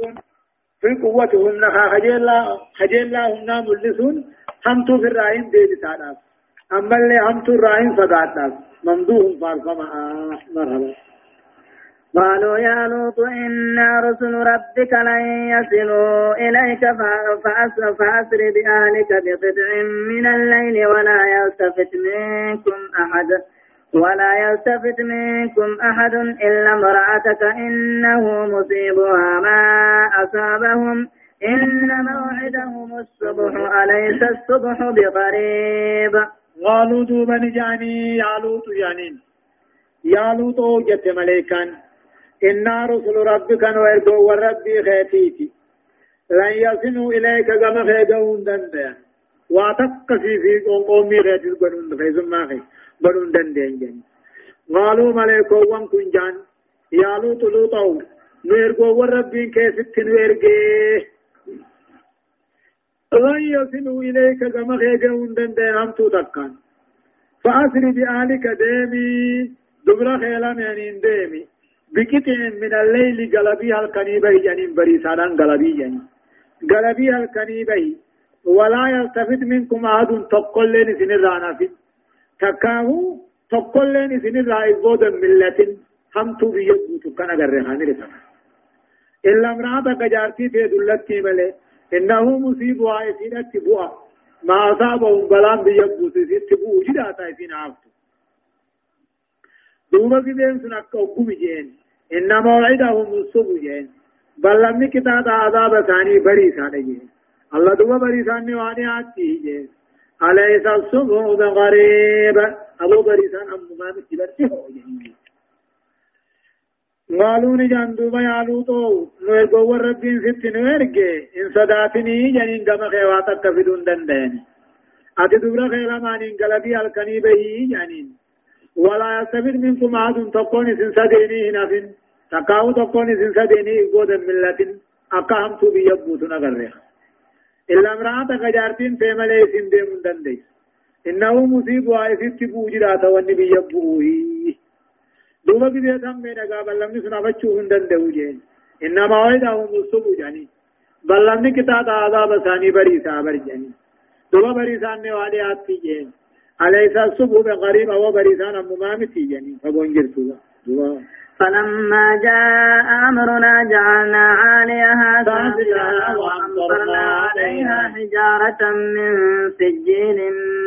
ملسون في قوتهن خجيلا خجيلا هن ملسون همتو في الرائن دي بسانا أما اللي همتو الرائن صداتنا ممدوهم فارفما مرحبا. قالوا يا لوط إنا رسل ربك لن يصلوا إليك فأسر, فأسر بأهلك بقطع من الليل ولا يلتفت منكم أحد. ولا يلتفت منكم أحد إلا امرأتك إنه مصيبها ما أصابهم. إن موعدهم الصبح أليس الصبح بقريب؟ قالوا دوبا جاني يا لوط جانين يا لوط جت مليكان إنا رسل ربك وإرجو وربي خيتيتي. لن يصلوا إليك كما خيدون دندن واتقسي في قومي خيتي قنون خيزم خيز. بدون دندين جن قالوا ملائكو وان كنجان يا لوط لوطو نيرغو وربين كيست نيرغي لن يصلوا إليك كما خيجون دندين هم تكان فأسر بأهلك ديمي. دبر خيلا من ديمي. بكتن من الليل قلبي الكنيبي جنين بريسانان قلبي جنين. قلبي الكنيبي ولا يلتفت منكم أحد تقل لين سنرانا فيه تكاهو تقلين سن الرائبود ملة همتو بيبوتو كان غرهاني لسنا إلا امرأتك جارتي في دلتي ملي إنه مصيب وعيسينة بوا ما أصابهم بلان ست بو جداتا عفتو دوما في دين سنك أقوم جين. إن موعدهم الصبح جين. بل لم كتاب عذاب ثاني بري ثاني جين. الله دوما بري ثاني واني آتي جين. أليس الصبح بغريب. أبو بريسان أمما متبرته قالوا نجان دوبا يالوتو نويرغو وربين ست نويرغي إن صداتني جنين قم خيواتك فدون دندين. أتي دبرا خيلا مانين قلبي آلكني بهي جنين ولا يستفيد منكم عاد تقون سن سديني هنا فين تقاو تقون سن سديني قود ملة أقام تو بيبوتنا غريخ إلا امرأتك جارتين تيملي سندي من دنديس إنه مصيب وعيسيت بوجراتا والنبي يبوه دوما بذي تم نقا بل لم نسنا بچو هندن دو جين إنما وعدهم الصبح جاني بل لم نكتات عذاب ثاني بريسا برجاني دوما بريسان نوالي آتي جين أليس الصبح بقريب أو بريسان أمامتي جاني فقون جرتوا دوما فلما جاء أمرنا جعلنا عاليها سافلها وأمطرنا عليها حجارة من سجيل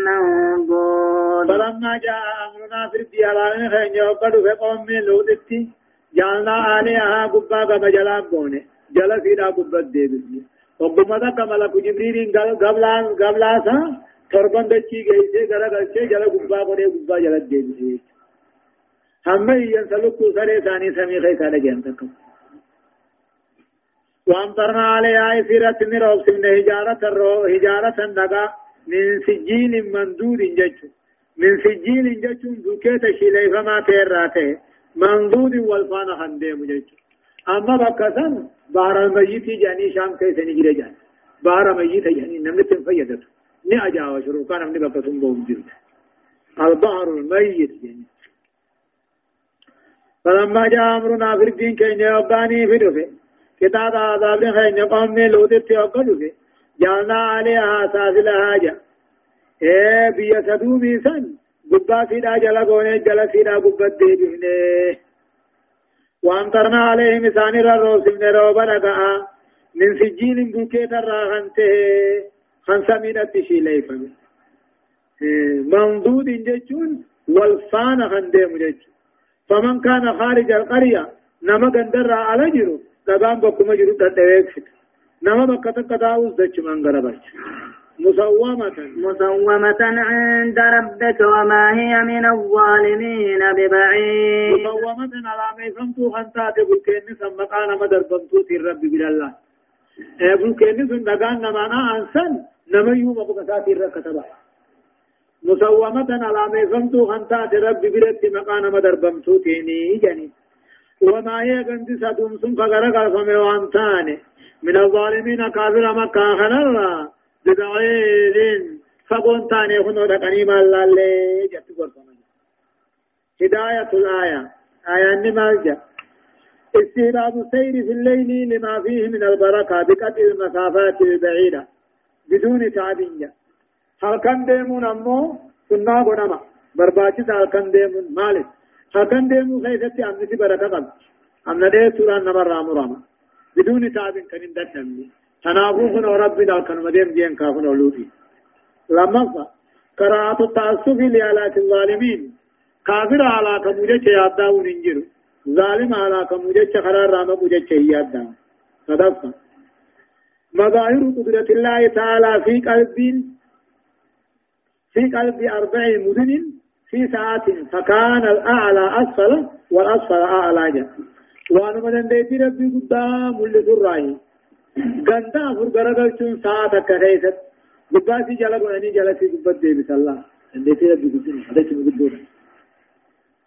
منضود فلما جاء أمرنا في الدياران خين يوقد في قوم لودتي جعلنا عليها قبا كما جلاب بوني جل فينا قبا ديبسي وقمتا كما لكو جبريل قبلان قبلاسا تربان دچي گئی سے گرا گچے جل قبا قنے قبا جل ديبسي هم ينسلكوا سري ثاني سمي خيسا لجين تكم وامطرنا عليها سيرة نروب سمن هجارة الرو هجارة النقا من سجيل مندود ججو من سجيل ججو دوكيت شيلي فما تيراته مندود والفانا خنديم ججو أما بكسن بار الميت جاني شام كيس نجري جاني بار ميت جاني نمت فيدت ني أجاو شروع كان من بكسن بوم جلد البحر الميت جاني فلما جاء أمرنا في الدين كي يوقاني في دفه كتاب عذاب خين قوم لوت تيوقع دفه جعلنا عليها سافلها جا إيه بيا سدومي سن قبا سيدا جلا قوني جلا سيدا قبا ديبهنه وامطرنا عليهم ثاني الروس من روبا لقاء من سجين بوكيت الراغنته خمسة من التشي فمي منضود ججون والفان خندم ججون فمن كان خارج القرية نما قندر على جرو لقام بكما جرو تدويك نما بكتا قداوز دچ من غربش مسومة مسومة عند ربك وما هي من الظالمين ببعيد. مسومة على ما يفهمتو خنتات بلكين سمقان مدر بمتو تير رب بالله بلكين سندقان نمانا أنسان نما يوم بكتا تير كتبه مسومة على ما فهمتو خنتات ربي برت مقانا مدربمتو تيني جني. وما هي قند سدوم سن فقرق الفمي وانتان من الظالمين كافر مكة خنرا ببعيد فقون تاني خنو دقني مالا اللي جت قرصنا. هداية الآية. آية نمالجة استهباب السير في الليل لما فيه من البركة بقطع المسافات البعيدة. بدون تعبية هل سنة غنما برباچس هل كان ديمون مالك هل كان ديمون خيثتي أمنتي بركة قبل أمنا دي سورة نمر رام رام بدون تعب كان اندت نمني تنابو خن ربي دال كان مديم جين كافن ولودي لما قراءة التعصف لآلات الظالمين كافر على كمجة ياداون انجروا ظالم على كمجة قرار راما مجة يادا صدفة مظاهر قدرة الله تعالى في قلب في قلب أربع مدن في ساعات فكان الأعلى أسفل والأسفل أعلى جا وأنا من ديتي ربي قدام اللي سراي غندا فرغرغل چون ساعة كريست قباسي جلا قراني جلا في قبت دي بس الله. ديتي ربي قدام هذا چون قدام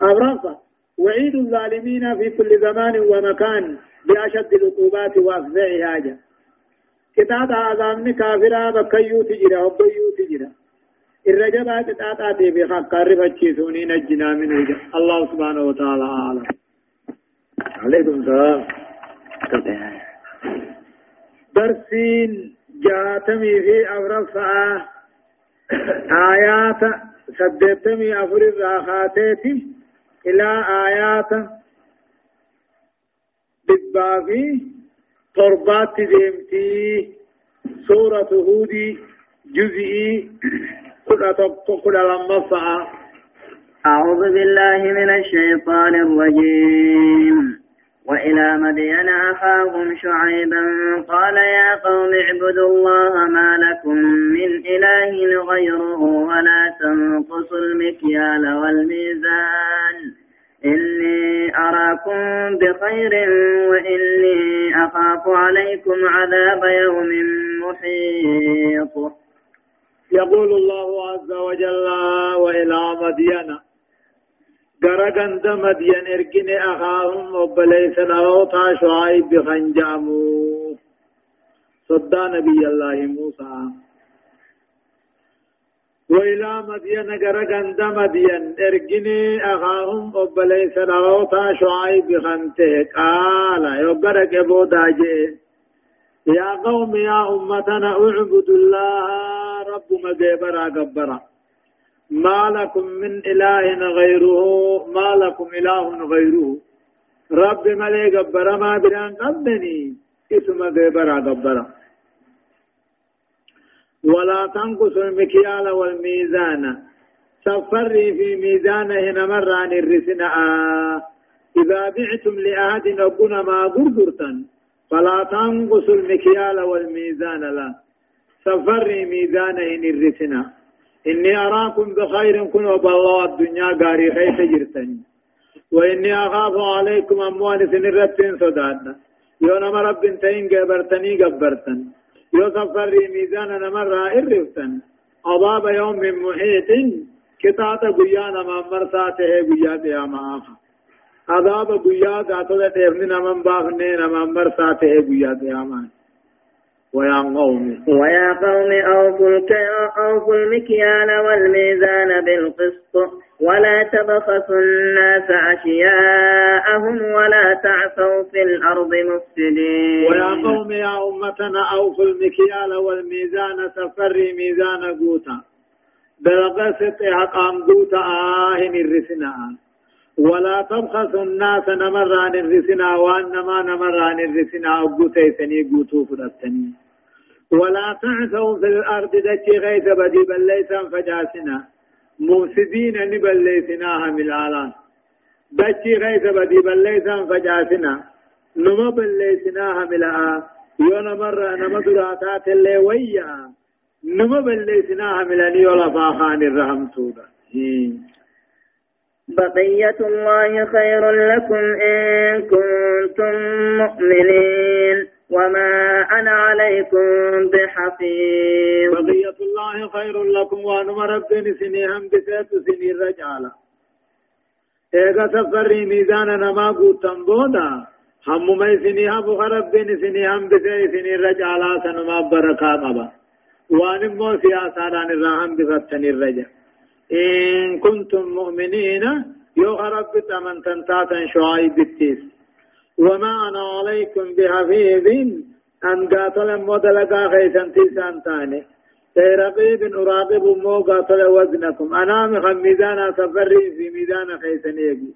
أبرافا وعيد الظالمين في كل زمان ومكان بأشد العقوبات وأفزعها جا كتاب آذان كافرا بكيو تجرا وبيو تجرا آتي بخاق قرب الشيسوني نجنا من وجه الله سبحانه وتعالى أعلم عليكم السلام درسين جاتمي في أورفع آيات سدتمي أفر الراخاتيتي إلى آيات بالباقي تربات ديمتي سورة هودي جزئي كل كل لما أعوذ بالله من الشيطان الرجيم. وإلى مدين أخاهم شعيبا قال يا قوم اعبدوا الله ما لكم من إله غيره ولا تنقصوا المكيال والميزان. إني أراكم بخير وإني أخاف عليكم عذاب يوم محيط. يقول الله عز وجل وإلى مدين غرغن دمدين اركن أخاهم وبليس نوتا شعيب بخنجامو. صدى نبي الله موسى. وإلى مدين غرغن دمدين اركن أخاهم وبليس نوتا شعيب بخنته. قال يغرق بوداجه يا قوم يا أمتنا اعبدوا الله. رب مدبرا قبرا. ما لكم من إله غيره ما لكم إله غيره. رب ملي قبر ما بران قبني إسم قبر قبر ولا تنقصوا المكيال والميزان. سفري في ميزانه نمر عن الرسناء إذا بعتم لأحد نكون ما غرغرتا فلا تنقصوا المكيال والميزان لا سفري ميزانه الرسناء إني أراكم بخير كن بالله الدنيا غاري خيس جرتني. وإني أخاف عليكم أموال سنرتين صدادنا. يو نما رب تين قبرتني قبرتن. يو سفر ميزان نمر إرفتن عذاب يوم من محيط كتات قيانا ما مرساته قيا قياما آخا عذاب قيا ذاتو تيفن نمن باخنين نمن مرساته قيا قياما ويا قوم. ويا قوم أوفوا أوفوا المكيال والميزان بالقسط ولا تبخسوا الناس أشياءهم ولا تعثوا في الأرض مفسدين. ويا قوم يا أمتنا أوفوا المكيال والميزان سفري ميزان قوتا بالقسط حقام قوتا آهن الرسنا ولا تبخسوا الناس نمران الرسنا وأنما نمران الرسنا قوتا سني قوتو فرستني ولا تعثوا في الأرض دكي غيث بدي بل ليسا فجاسنا مفسدين نبل ليسناها من الآلان. دكي غيث بدي بل ليسا فجاسنا نما بل ليسناها من الآلان يونا مرة نما دراتات اللي ويا. نما بل ليسناها من الآلان ولا فاخان الرحم سودا. بقية الله خير لكم إن كنتم مؤمنين. وما أنا عليكم بحفيظ بقية الله خير لكم وأنا ربني سنيهم بسيط سني رجالا. ايغا سفري ميزان نما قوتن بودا هم ما سنيها بخرب بين سنيهم بسيط سني رجالا سنما بركا قبا وان مو سياسان الرحم بفتن الرجا إن كنتم مؤمنين يو رب تمن تنتاتا شعيب التيس وما أنا عليكم بحفيظ أن قاتل مدلقا خيسان تيسان تاني رقيب أراقب مو قاتل وزنكم أنا مخم ميزانا سفري في ميزان خيسان يجي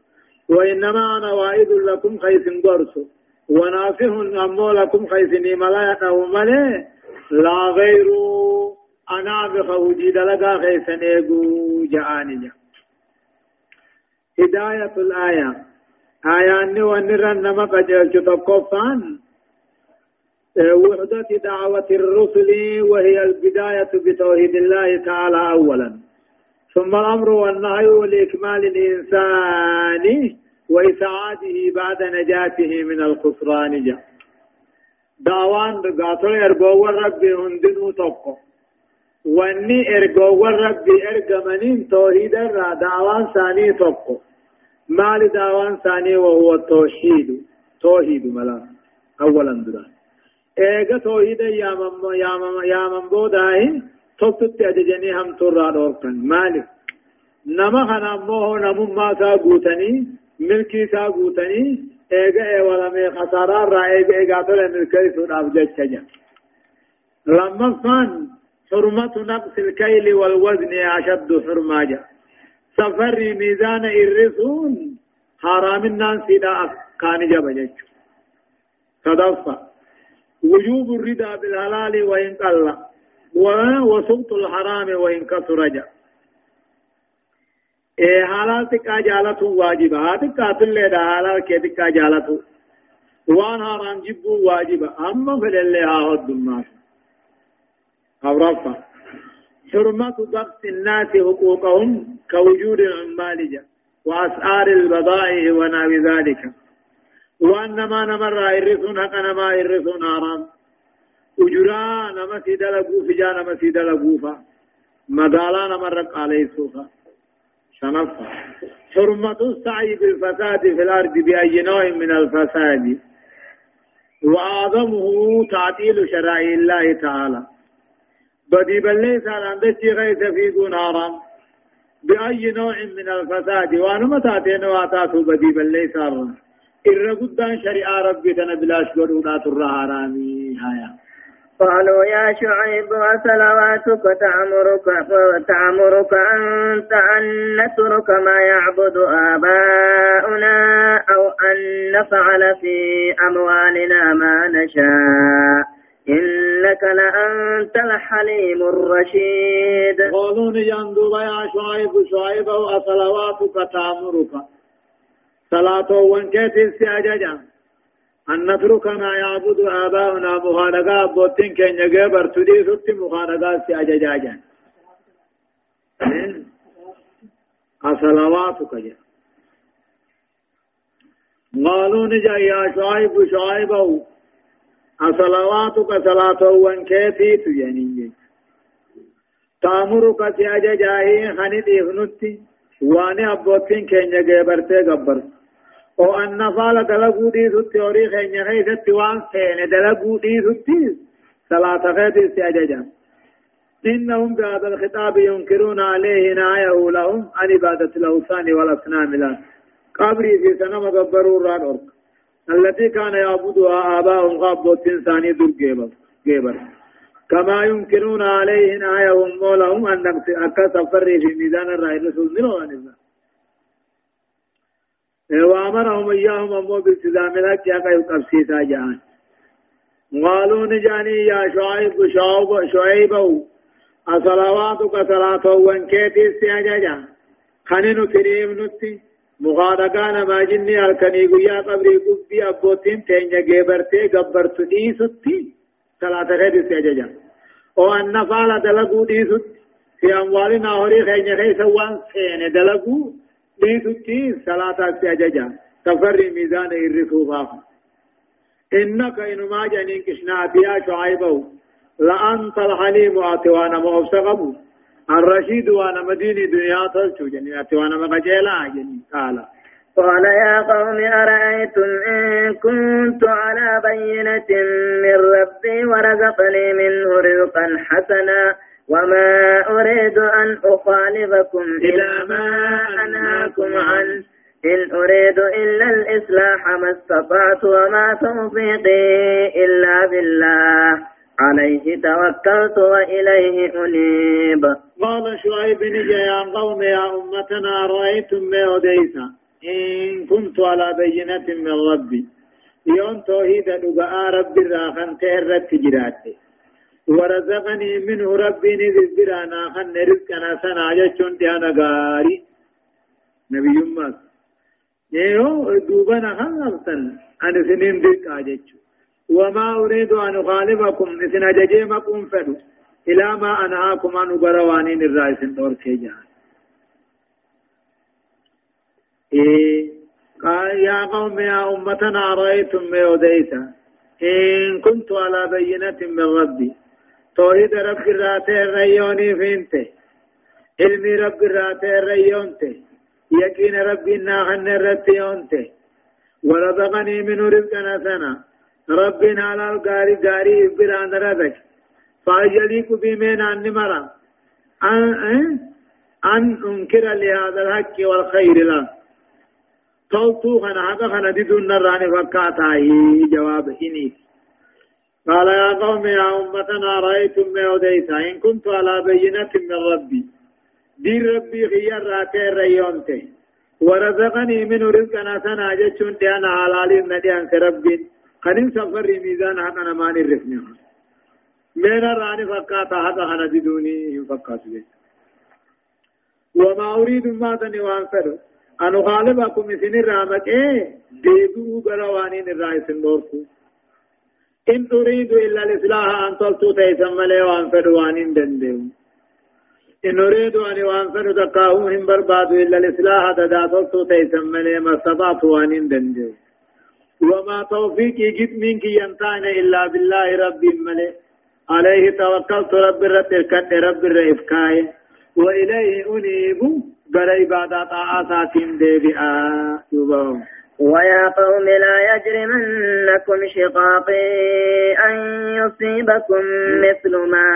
وإنما أنا واعد لكم خيسن قرسو ونافه أمو لكم خيسن ملا أو ملي لا غير أنا بخوجي دلقا خيسن يجو جعاني. هداية الآية آيان ونرى نما قجل تقفان وحدة دعوة الرسل وهي البداية بتوحيد الله تعالى أولا ثم الأمر والنهي لإكمال الإنسان وإسعاده بعد نجاته من الخسران جاء دعوان قاتل إرقو الرب هندنو تقو واني إرقو الرب إرقمنين توحيد الرا دعوان ثاني تقو مال دعوان ثاني وهو التوحيد توحيد ملا أولا دران ايغا توحيد يا مم يا مم يا مم بوداي توتت أججني هم ترى دوركن مالك. نما خنا مو نم ما تا غوتني ملكي تا غوتني ايغا اي ولا مي خسارا را ايغا ايغا تل ملكي سود ابجچجا لما فان حرمة نقص الكيل والوزن أشد حرماجا سفر ميزان الرسول حرام الناس إذا كان جبجج تدفع وجوب الرضا بالحلال وإن قل وسقط الحرام وإن كثر جاء إيه حلال تكا جالته واجبة تكا تلي دا حلال كي تكا جالته وان حرام جبو واجبة أما فلله هاد الناس أو رفع حرمة ضبط الناس حقوقهم كوجود العمال جاء وأسعار البضائع ونحو ذلك. وأن ما نمر إرسون حق نما إرسون حرام. أجرا نما سيدا لقو فجا نما سيدا لقو فا مدالا نمر عليه سوفا شنفا. حرمة السعي بالفساد في الأرض بأي نوع من الفساد. وأعظمه تعطيل شرائع الله تعالى. بدي بلي سالان غيث في حرام بأي نوع من الفساد؟ وأنا متى تاتين واتاتو بدي بلي سالان إر قدان شريعة ربي تنبلاش قدونا ترى حرامي. هايا قالوا يا شعيب وصلواتك تأمرك تأمرك أنت أن نترك ما يعبد آباؤنا أو أن نفعل في أموالنا ما نشاء. إنك لأنت الحليم الرشيد. قالوا يندو يا شعيب شعيب وصلواتك تأمرك. صلاة وانكيت سياجا أن نترك ما يعبد آباؤنا مخانقا بوتين كن يغبر تدي ست مخانقا سياجا أصلواتك جا. قالوا نجا يا شعيب شعيب أصلواتك صلاة وانكيتي تجنين تامرك سياجا جاهي خني ديفنتي واني أبوتين كن يغبرتي غبرت أو أن نفال دلقو دي ستي أوري خيني خيست وان سين دلقو دي ستي صلاة خيدي سيججا إنهم بهذا الخطاب ينكرون عليه نايه لهم. عن عبادة الأوثان والأصنام لا. قبري في سنة مغبروا الرادورك التي كان يعبدها آباؤهم غابوت إنساني دور جيبر كما ينكرون عليه نايهم مولهم أن أكا سفري في ميزان الرأي رسول منه عن الله. وامرهم إياهم امو بالتزام لك يا كيف قبسيتا جان قالوا نجاني يا شعيب شعيب شعيب. أصلواتك صلاة وانكيتي استعجاجا خنين تريم نتي. مغادقان ما جني الكني قيا قبري قبي أبوتين تنجا جيبرتي قبرت ديستي صلاة غير استعجاجا وأن نفعل دلقو ديست في أموالنا هوري خيني خيسا وان سين دلقو ديتي صلاة أججا تفري ميزان الرسوفا إنك إنما جنين كشنا بيا شعيبه لأنت الحليم أتوانا مؤفسقبو الرشيد وأنا مديني دنيا تلتو جنين أتوانا مقجيلا جنين قال قال يا قوم أرأيتم إن كنت على بينة من ربي ورزقني منه رزقا حسنا وما أريد أن أخالفكم إلى ما أنهاكم عنه. إن أريد إلا الإصلاح ما استطعت وما توفيقي إلا بالله. عليه توكلت وإليه أنيب. قال شعيب نجي يا قوم يا أمتنا رأيتم ما أديسا إن كنت على بينة من ربي. يوم توحيد نبقى ربي راخن تهرت جراتي ورزقني منه ربي نذب برانا خن رزقنا سنا جشون تيانا غاري. نبي يمس. يهو دوبنا خلصن. أن سنين ديك آجتشو. وما أريد أن أخالفكم إذن أججيمكم فدو. إلى ما أنهاكم أن أبروانين الرئيس دور كيجان. إيه قال يا قوم يا أمتنا رأيتم ما يوديتا إن كنت على بينة من ربي. توحيد رب الراتي الريوني فينته علمي رب الراتي الريونته يقين ربي ناخن الرتيونته ورزقني منه رزقنا سنة ربنا على الغاري غاري بران رزق فاجليك بمن أن مرا. أن أن أنكر لهذا الحق والخير له توتو خنا حقا خنا دي دون نراني فكاتا جواب إني قال يا قوم يا أمتنا رأيتم ما أوديتا إن كنت على بينة من ربي دين ربي خيار راتي ريونتي ورزقني من رزقنا سنا جتشون تيانا حلالي ندي أنك قنين سفر ميزان حقا نمان الرفني من راني فقاتا حقا خنا دوني فقات بي وما أريد ما تني وانفر أن أخالفكم مثل الرامك إيه ديبو غروانين الرئيس النوركو إن تريد إلا الإصلاح أن تلتو تيسم لي وأن فدوان دندو إن أريد أن وأنفر تقاهم برباد إلا الإصلاح تدا تلتو تيسم لي ما استطعت وأن دندو وما توفيقي جد منك ينتان إلا بالله رب ملي عليه توكلت رب الرب رب الرئفكاي وإليه أنيب. بل عبادات آسات ديبئا. يبهم ويا قوم لا يجرمنكم شقاقي أن يصيبكم مثل ما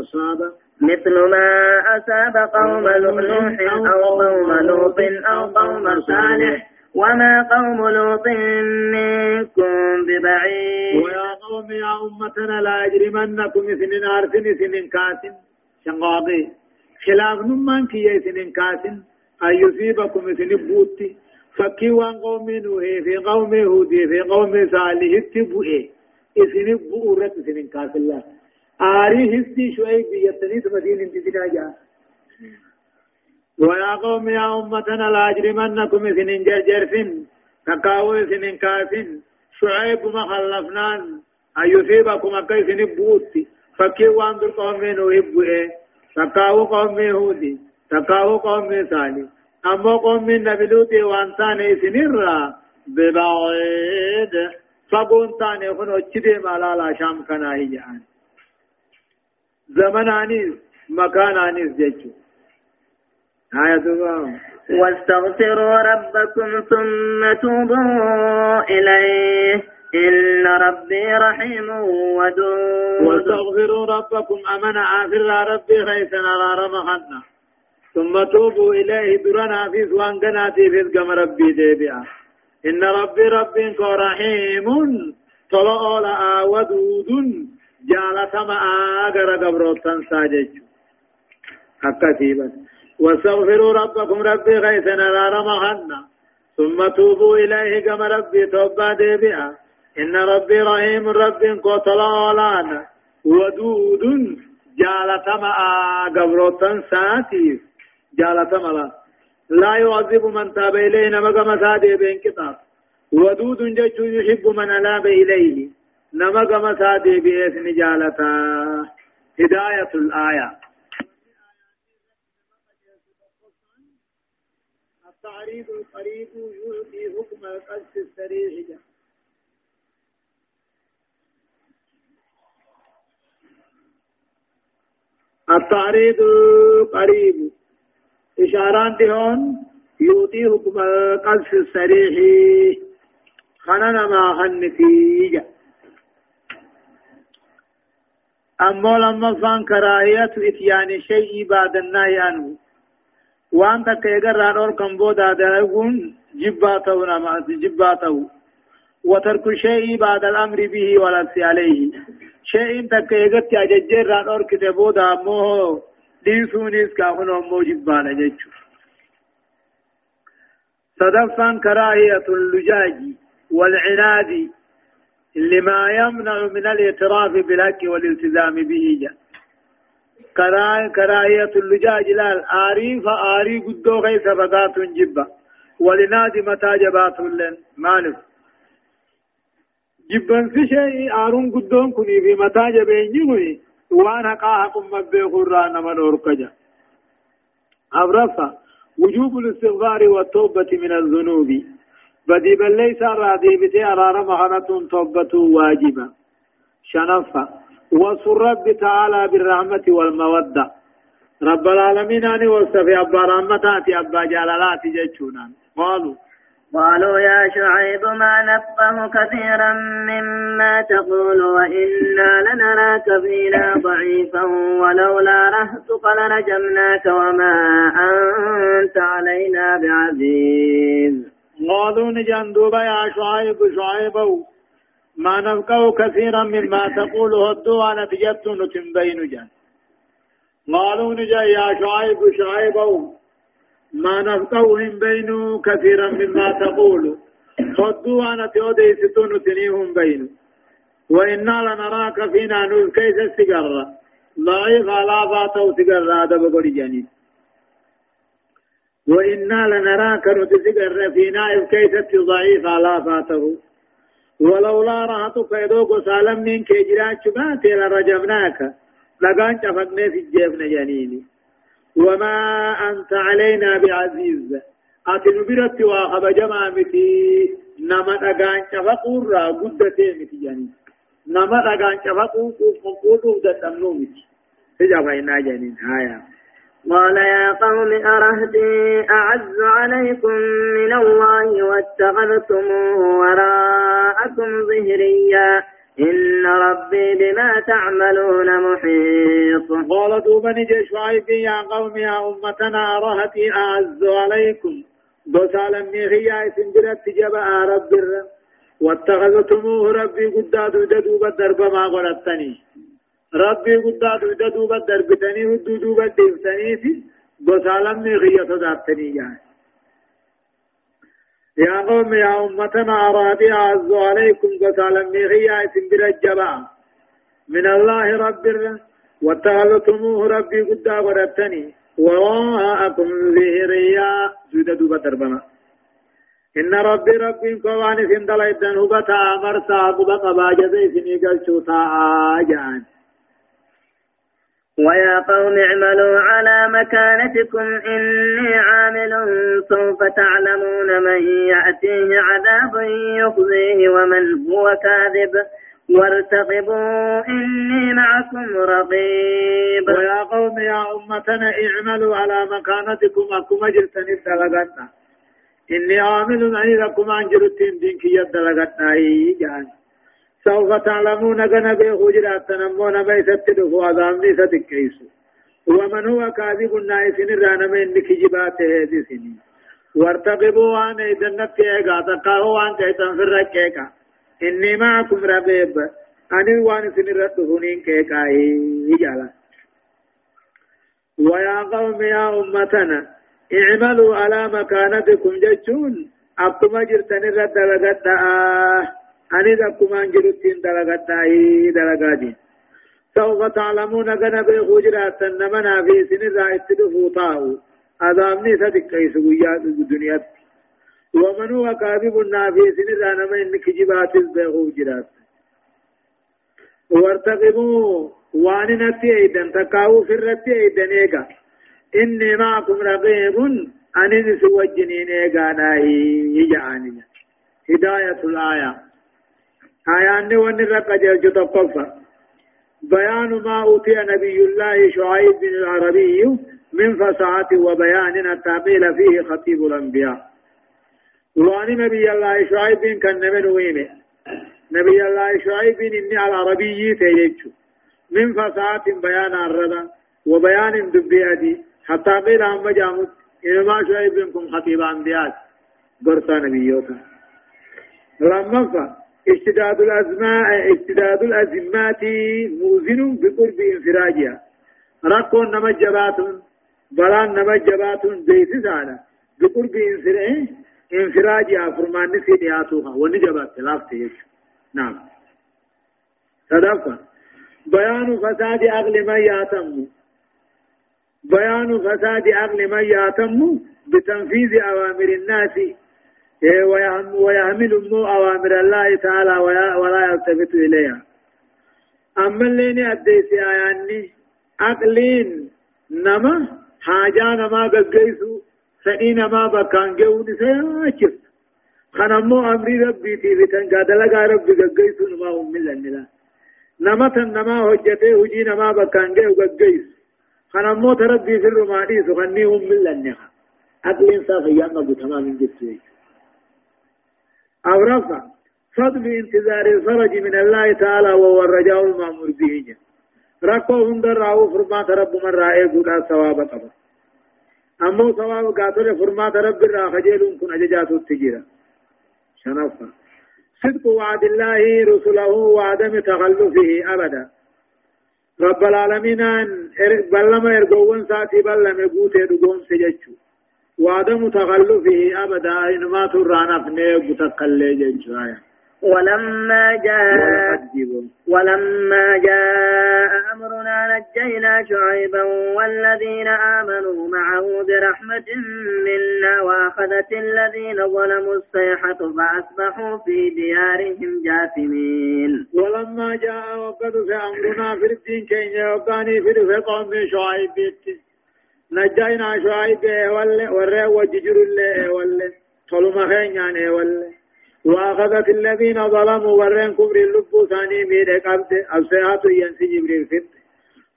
أصاب. مثل ما أصاب قوم نوح أو قوم لوط أو قوم صالح. وما قوم لوط منكم ببعيد ويا قوم يا أمتنا لا يجرمنكم سنين عرفين سنين كاسن. شقاقي خلاف نمان كي سنين كاسن. أن يصيبكم سنين بوتي. فكي وان قوم نوح في قوم هود في قوم صالح تبوئه اسن بؤرت سن كاس الله آري هستي شوي بيتني تمدين انتدنا جا ويا قوم يا أمتنا لا أجرمنكم سن جرجرفن تقاوي سن كاسن شعيب ما خلفنان أيصيبكم أكي سن بؤتي فكي وان در قوم نوح بؤه تقاو قوم هود تقاو قوم صالح أما قوم لوط وانتان سنرا ببعيد. فقون تاني خن وچدي مالا لا شام كنا هي جان زمن آنيس مكان آنيس جيچو واستغفروا ربكم ثم توبوا إليه. إن ربي رحيم ودود. واستغفروا ربكم أمنا آخر ربي خيسنا لا رمخنا ثم توبوا إليه درنا في سوان قناتي في القم ربي ديبئا إن ربي ربي رحيم. طلع لآ ودود. جالت ما آقر قبروتن ساجج أكتيبا واستغفروا ربكم ربي غيثنا لا رمخنا ثم توبوا إليه كما ربي توبا ديبئا إن ربي رحيم ربي قتل أولانا ودود جالت ما قبروتن ساتيف جالة ملا لا يعذب من تاب إليه نمك مسادي بين كتاب. ودود جج يحب من ألاب إليه. نمك مسادي بإذن جالتا هداية الآية. التعريض القريب يعطي حكم القصد السريع التعريض القريب إشارات هون يؤتي حكم القذف الصريح خننا ما خنتيجة أما لما فان كراهية إتيان شيء بعد النهي عنه. وان تكيغر رانور كمبو داداغون جباته نما جباته وترك شيء بعد الأمر به ولا عليه شيء تكيغت أججر ران اور كتبو دامو دين سونيس كاهن أمو جبانا جيشو صدفا كراهية اللجاج والعناد لما يمنع من الاعتراف بالحق والالتزام به جا كراهية اللجاج لا الآري فآري قدو غيث فقات جبا ولنادي متى لن مالف جبن في آرون قدون كني في متى جبين جمعي وأنا قاحكم مبه قرآن من أركجا أبرفا وجوب الاستغفار والتوبة من الذنوب بدي بل ليس راضي بتي أرار مهنة توبة واجبة شنفة وصر رب تعالى بالرحمة والمودة. رب العالمين أني وصفي أبا رحمتاتي أبا جلالاتي جيشونا قالوا قالوا يا شعيب ما نفقه كثيرا مما تقول وإنا لنراك فينا ضعيفا ولولا رهتك لرجمناك وما أنت علينا بعزيز. قالوا نجان دوبا يا شعيب شعيب ما نفقه كثيرا مما تقول هدو أنا تجدت نتنبين جان. قالوا نجا يا شعيب شعيب ما نفقه من بينه كثيرا مما تقول. خدوا أنا تودي ستون تنيهم بينه وإنا لنراك فينا نوز كيس السجرة ضعيف على فاتو سجرة هذا بقول جانب وإنا لنراك نتسجر فينا إذ كيس ضعيف على فاته ولولا رهتك يدوك سالم من كجرات شبات لرجمناك لقان شفقنا في الجيب نجانيني وما أنت علينا بعزيز. أتنبرت وخب جمع متي نما أغان شفقور را قدتي متي يعني نما أغان شفقور قوقوقو دتمنو متي تجا فإنا جنين آية. قال يا قوم أرهدي أعز عليكم من الله واتخذتموه وراءكم ظهريا. إن ربي بما تعملون محيط. قال دوبني شعيب يا قوم يا أمتنا رهتي أعز عليكم. بسالا ميخيا سنجرت جبا رب واتخذتموه ربي قداد دوب الدرب ما غلطني ربي قداد دوب الدرب تني ودو دوب الدفتني في بسالا ميخيا صدابتني يعني يا قوم يا أمتنا أرادي أعز عليكم قتالا ميغيا اسم برجبا من الله رب واتخذتموه ربي قد غربتني وراءكم ظهريا سودة دوبة دربما إن ربي ربي كوان سندل إدن هبتا مرسا قبط باجزي سنيقل شوتا آجان ويا قوم اعملوا على مكانتكم إني عامل سوف تعلمون من يأتيه عذاب يخزيه ومن هو كاذب. وارتقبوا إني معكم رقيب. ويا قوم يا أمتنا اعملوا على مكانتكم. أكم الدلغتنا إني عامل أني لكم أنجرتين دينك يدلغتنا إيه جاني. سوف تعلمون غنا به حجرات تنمون ما يستدفوا عذاب دي ستكيسو ومن هو كاذب النائسين رانا من كجبات هذه سنين وارتقبوا عن جنة ايغا تقاهوا عن كيتن في الركيكا إني معكم رقيب أني وان سن ردهنين كيكا إيجالا ويا قوم يا أمتنا اعملوا على مكانتكم جتشون أبتما جرتني رد لقد آه أني دكما جلتين دلغتاي دلغادي سوف تعلمون غنا بخجرات نمنا في سن رائت دفوتاو أذامني صدق كيس وياد الدنيا ومن هو كاذب النافي سن رانما إنك جبات بخجرات وارتقبوا وان نتي ايدن تقاو في الرتي ايدن ايغا إني معكم رقيب أني نسوجنين ايغا ناهي يجعاني هداية الآية آيان ون الرقجل جتقفا بيان ما أوتي نبي الله شعيب بن العربي من فصاحة وبيان التعبيل فيه خطيب الأنبياء وان نبي الله شعيب كان من ويمه نبي الله شعيب إني على العربي تيجو من فصاحة بيان الرضا وبيان دبيادي حتى قيل هم جامت إنما شعيب منكم خطيب أنبياء قرصا نبيوتا لما اشتداد الأزماء اشتداد الأزمات موزن بقرب انفراجها. ركون نما جباتون بلان نما جباتون بيسي سانا بقرب انفراجها فرمان نسي دياتوها ونجبات تلافتي نعم. صدقا. بيان فساد عقل من ياتم بيان فساد عقل من ياتم بتنفيذ أوامر الناس. إيه، ويحمل مو أوامر الله تعالى ولا يلتفت إليها. أما اللي أديسي آياني أقلين نما حاجة نما بقيسو فإن نما بكان جون سيأكف خنمو أمري ربي في فتن قادلقا ربي بقيسو نما من لنلا. نما تن نما هجته هجي نما بكان جو بقيس. خنمو تربي في الرماني سخني هم من لنلا. أقلين صافيان نبو تمام جدتوي أو رفع فضل انتظار الفرج من الله تعالى وهو الرجاء المأمور به. ركو هندر راو فرما رب من رائع قد ثواب قبر. أمو ثواب قاتل فرما رب را خجل كن أججات التجيرة. شنفا. صدق وعد الله رسله وعدم تخلفه أبدا. رب العالمين بلما يرقون ساتي بلما يقوت يدقون سججو. وعدم تخلفه أبدا إنما ترانا فنيه بتقلي جنشايا. ولما جاء ولما جاء أمرنا نجينا شعيبا والذين آمنوا معه برحمة منا وأخذت الذين ظلموا الصيحة فأصبحوا في ديارهم جاثمين. ولما جاء وقد في أمرنا في الدين كي يوقاني في قوم شعيب نجينا شعيب ولا ورى وججر الله ولا طلما خين يعني ولا وأخذت الذين ظلموا ورين كبر اللب ثاني ميد قبض أبسيات ينسي جبريل فت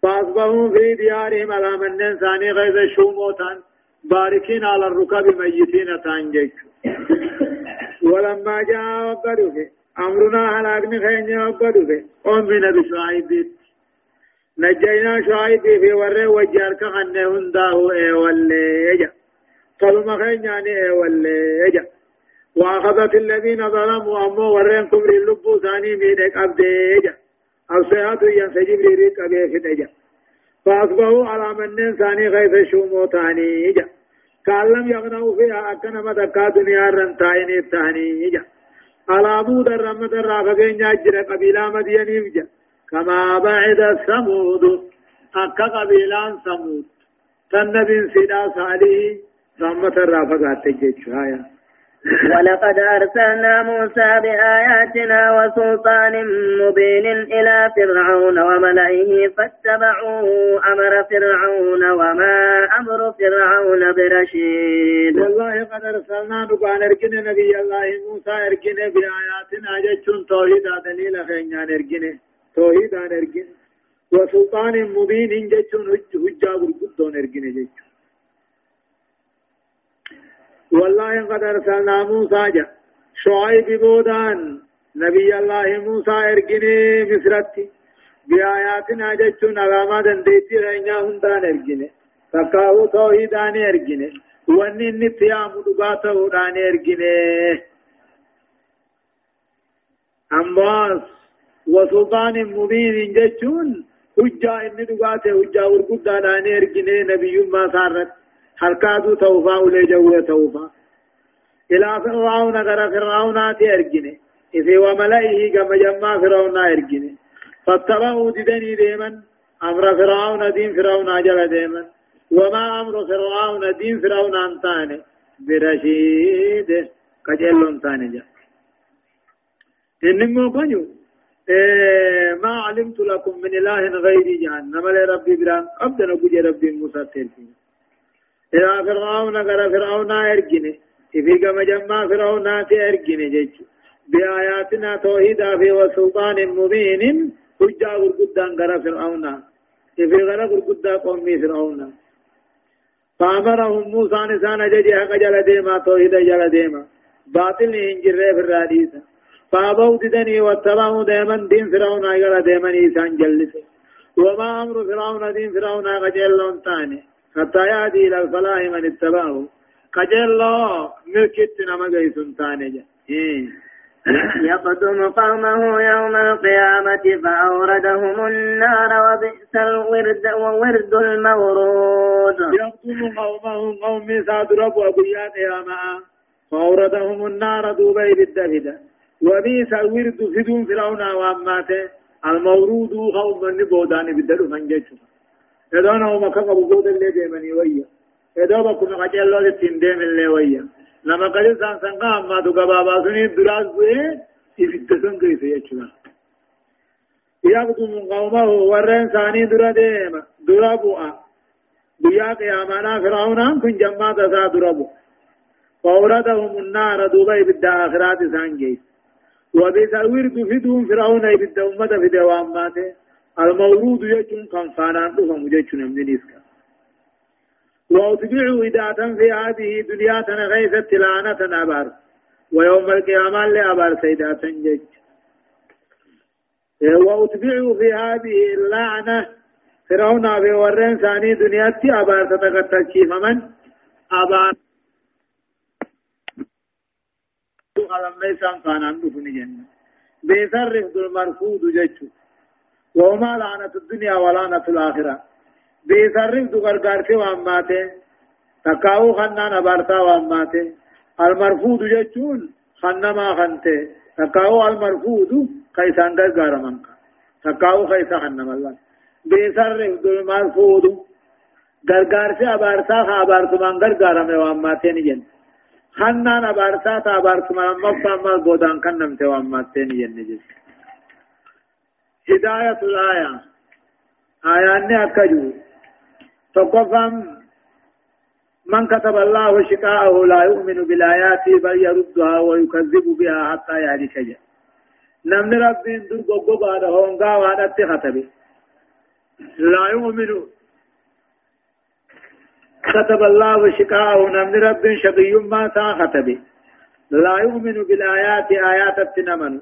فأصبحوا في ديارهم على من ثاني غيظ شوموتا باركين على الركاب ميتين تانجيك ولما جاء وقدوه أمرنا على أغني خين وقدوه أمنا بشعيب نجينا شعيب في ورّي وجار كخن هنداه اي وليجا طلما خين يعني اي وليجا وأخذت الذين ظلموا امو ورين كبر اللبو ثاني ميدك ابديجا أو سيهاتو ينسجب ريك ابي فتجا فأصبحوا على من ثاني غيث شومو ثاني جا قال لم يغنوا فيها اكنا مدكا دنيا رنتايني ثاني جا على بود الرمد الرافقين جاجر قبيلة مديني جا كما بعد ثمود أكا قبيلان ثمود. تنبي سيدا صالح رحمة الرافقات تجيشها ولقد أرسلنا موسى بآياتنا وسلطان مبين إلى فرعون وملئه فاتبعوا أمر فرعون وما أمر فرعون برشيد. والله قد أرسلنا نقان أركن نبي الله موسى أركن بآياتنا جتشون توحيد دليل خينيان أركنه توحيد عن ارجن وسلطان مبين جتون حجة برقدون ارجن جتون والله قد أرسلنا موسى جا شعيب بودان نبي الله موسى ارجن مصرتي بآياتنا جتون علامة دنديتي رأينا هندان ارجن فكاو توحيدان ارجن واني نتيام دباته ودان ارجن أمواس وسلطان مبين جتون حجة إن دقاته حجة ورقودة داني ارقني نبي ما صارت حركاتو توفا ولي جوه توفا؟ إلى فرعون غير فرعون ارقني إذا وملئه كما جمع فرعون ارقني فاتبعوا ددني ديما أمر فرعون دين فرعون جل ديما وما أمر فرعون دين فرعون أنتاني؟ برشيد كجلون تاني جا. إنمو بنيو. إيه ما علمت لكم من إله غيري جهنم لربي بران أبدا نقول ربي موسى تلفين إلى فرعون غير فرعون أرجني. إذا كما جمع فرعون أرجني جيش. بآياتنا توحيدا في وسلطان مبين. حجة غرقدان غير فرعون. إذا غير غرقدا قومي فرعون. فأمرهم موسى نسان جدي حق جل ديما توحيدا جل ديما. باطل إنجر في الراديسة. فابوا ددني واتبعوا دائما دين فرعون ايغلا دائما إيسان جلسه وما أمر فرعون دين فرعون أجلون تاني. حتى يهدي إلى الفلاح من اتبعه. قجلو ملكت نما جيسون تاني يقدم قومه يوم القيامة فأوردهم النار وبئس الورد وورد المورود. يقدم قومه قوم ساد رب وبيان قيامة فأوردهم النار دوبي بالدهدة وبئس الورد فدون فرعون وأماته. المورود قوم من بودان بالدلو من جيشه إذا أنا وما كفر بود اللي ديمني ويا. إذا بكم قجلو لتندم اللي ويا. qali san san ka amma tu gababa suni duras bu'e ibidda san keessa jechuudha. يقدم قومه ورن ثاني درا ديما درا بوء بيا قيامنا فرعون كن جماعة ذا درا بوء فأوردهم النار دبي بالآخرات سانجيس. وبسوير تفيدهم فرعون بالد أمة في دواماته المورود يجون كان فانان تفهم يجون من نسكا وأتبعوا إداة في هذه دنيا تنغيثت لعنة أبار. ويوم القيامة لأبار سيدات جج وأتبعوا في هذه اللعنة. فرعون في ورين ثاني دنيا أبار تتقتل شيف من؟ أبار قلم ليسان كان عنده جنة بيسرف المرفوض جج وما لعنة الدنيا ولعنة الآخرة بيسرف دو غرغارتي واماته تكاو خنان ابارتا واماته المرفوض جچون خنما خنته تكاو المرفوض كيسان غرغار منك تكاو كيسا خنم الله بيسرف المرفوض غرغارتي ابارتا ابارتا من غرغار مي واماته نجن خنان ابارتا تا ابارتا من مفتا مال بودان كنمته واماته نجن نجن هداية الآية آيان أكجو تقفم من كتب الله شقاءه لا يؤمن بالآيات بل يردها ويكذب بها حتى يهلك جاء نمن ربين در غوغو بعد هونغا وادت ختبه لا يؤمن كتب الله شقاءه نمن ربين شقي ما تا ختبه لا يؤمن بالآيات آيات التنمن.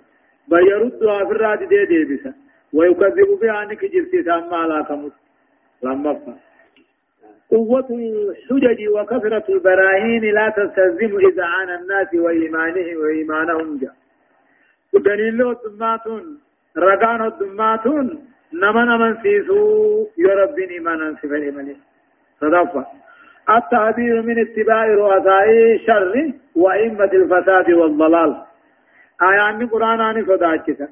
بل يردها في الراد دي دي بسا ويكذب بها انك جرتي سامع لا كمت لما قوة الحجج وكثرة البراهين لا تستلزم إذعان الناس وإيمانهم وإيمانهم جاء دليل الدماتون رقان الدماتون نمن من سيسو يرب إيمانا سفر إيمانه صدفة التعبير من اتباع رؤساء الشر وإمة الفساد والضلال. آيان القرآن آني صداكتا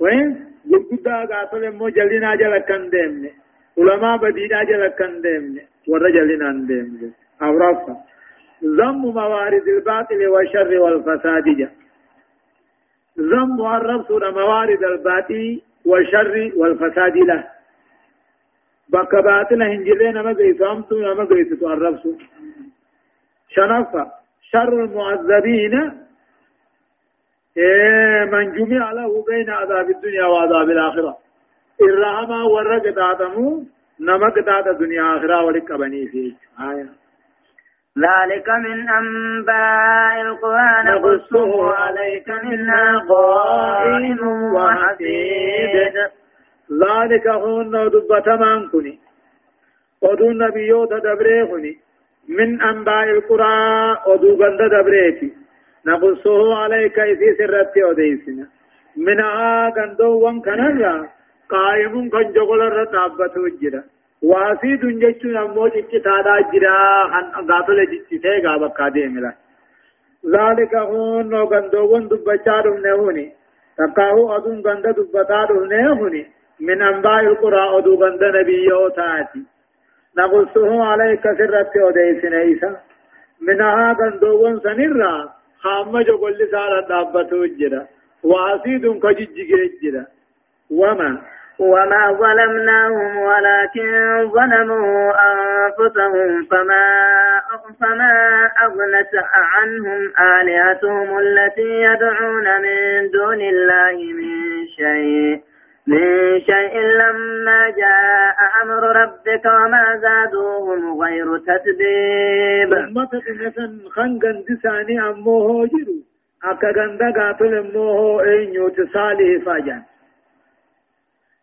وين؟ قد قاتل مو جلنا جلكن ديمني. علماء بدينا جلكن ديمني. والرجل أندم أورافا ذم موارد الباطل والشر والفساد جا. ذم الرب موارد الباطل والشر والفساد له. بك باطل هنجلين ما قيسامتو ما قيستو الرب شنفا شر المعذبين إيه من جمع له بين عذاب الدنيا وعذاب الآخرة الرحمة والرقد آدمو نمك تات دنيا آخرة ولك بني فيه آية ذلك من أنباء القرآن نقصه عليك منها قائم وحسيد ذلك هون دبة من كني. ودو النبيوت دبريخني من أنباء القرآن ودو بند دبريتي. نقصه عليك إذي سرتي وديسنا. منها قندو وان كنرا قائم كن جغل الرتابة وجرا واسيد جيشون أمو جيش تادا جرا غاتل جيش تيه غابا قادي ملا ذلك هون نو غندوون دبچارم نهوني تقاو أدون غند دبتارم نهوني من أنباء القرى أدو غند نبيو تاتي نقصه عليك سرت وديسن إيسا. منها غندوون سنرا خام جغل سالة دابة وجرا واسيد كجيج جرا. وما؟ وما ظلمناهم ولكن ظلموا أنفسهم فما فما أغنت عنهم آلهتهم التي يدعون من دون الله من شيء. من شيء لما جاء أمر ربك وما زادوهم غير تتبيب أمتك مثلا خنقا دساني أموه جرو أكا غندا قاتل أموه إن يوتصالي فاجان.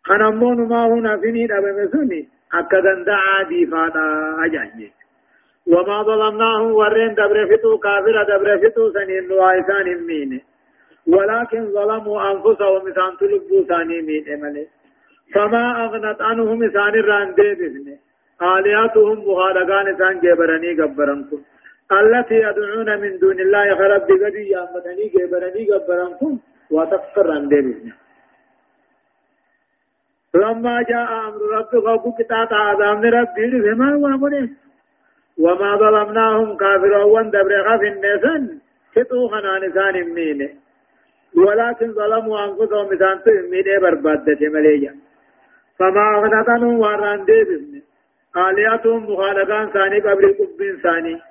خنمون ما هنا فيني دبم سني أكدن دعا دي فادا أجانجي. وما ظلمناهم ورين دبر فتو كافر دبر فتو سنين نوائسان مين. ولكن ظلموا أنفسهم مثان تلبوا ثاني مين ملي فما أغنت عنهم إسان الران ديبفن آلياتهم مخالقان إسان جبرني قبرنكم التي يدعون من دون الله خرب بقدي يامتني جبرني قبرنكم وتفكر عن ديبفن لما جاء أمر ربك غبو كتات عذاب ربي لما وامنه وما ظلمناهم كافرون دبر خف النسان فتو خنان إسان مين ولكن ظلموا أنفسهم إسان تهمين بربادة مليجا. فما أغنت عنهم واران ديبن. آلياتهم مخالقان ثاني قبل قبين ثاني.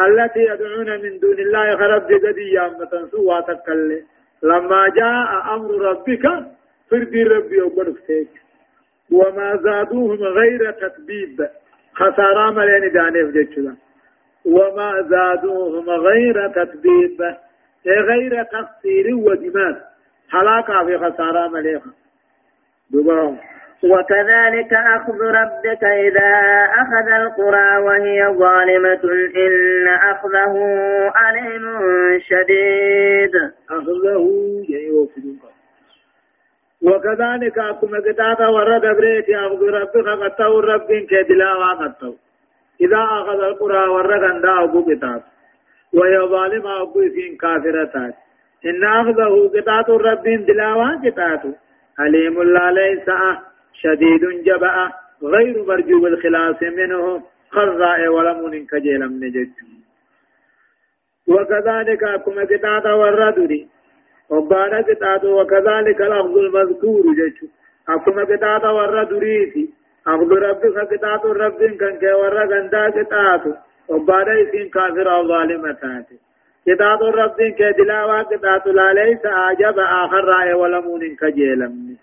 التي يدعون من دون الله خرب بقدي يامة سوى تكل. لما جاء أمر ربك فردي ربي وقرفتك وما زادوهم غير تكبيب خسارة ملين دانيف جيشنا وما زادوهم غير تكبيب غير تقصير ودماغ حلاقة في خسارة مليخة. دبرهم وكذلك أخذ ربك إذا أخذ القرى وهي ظالمة. إن أخذه أليم شديد. أخذه وكذلك أكما قطعة ورد بريت أخذ ربك قطعه رب كدلا وقطعه إذا أخذ القرى ورد أندا أبو قطعه وهي ظالمة أبو سين كافرة إن أخذه قطعة رب دلا قطعته أليم لا ليس شديد جبأ. غير مرجو الخلاص منه. خرائع ولم كجيل من جد. وكذلك أكما قطعة والردد وبانا قطعة وكذلك الأخذ المذكور جد. أكما قطعة والردد أخذ ربك قطعة رب كان كي ورغندا قطعة. وبانا إسين كافر أو ظالمة قطعة رب كي دلاوة قطعة لا ليس أعجب آخر رأي ولم كجيل منه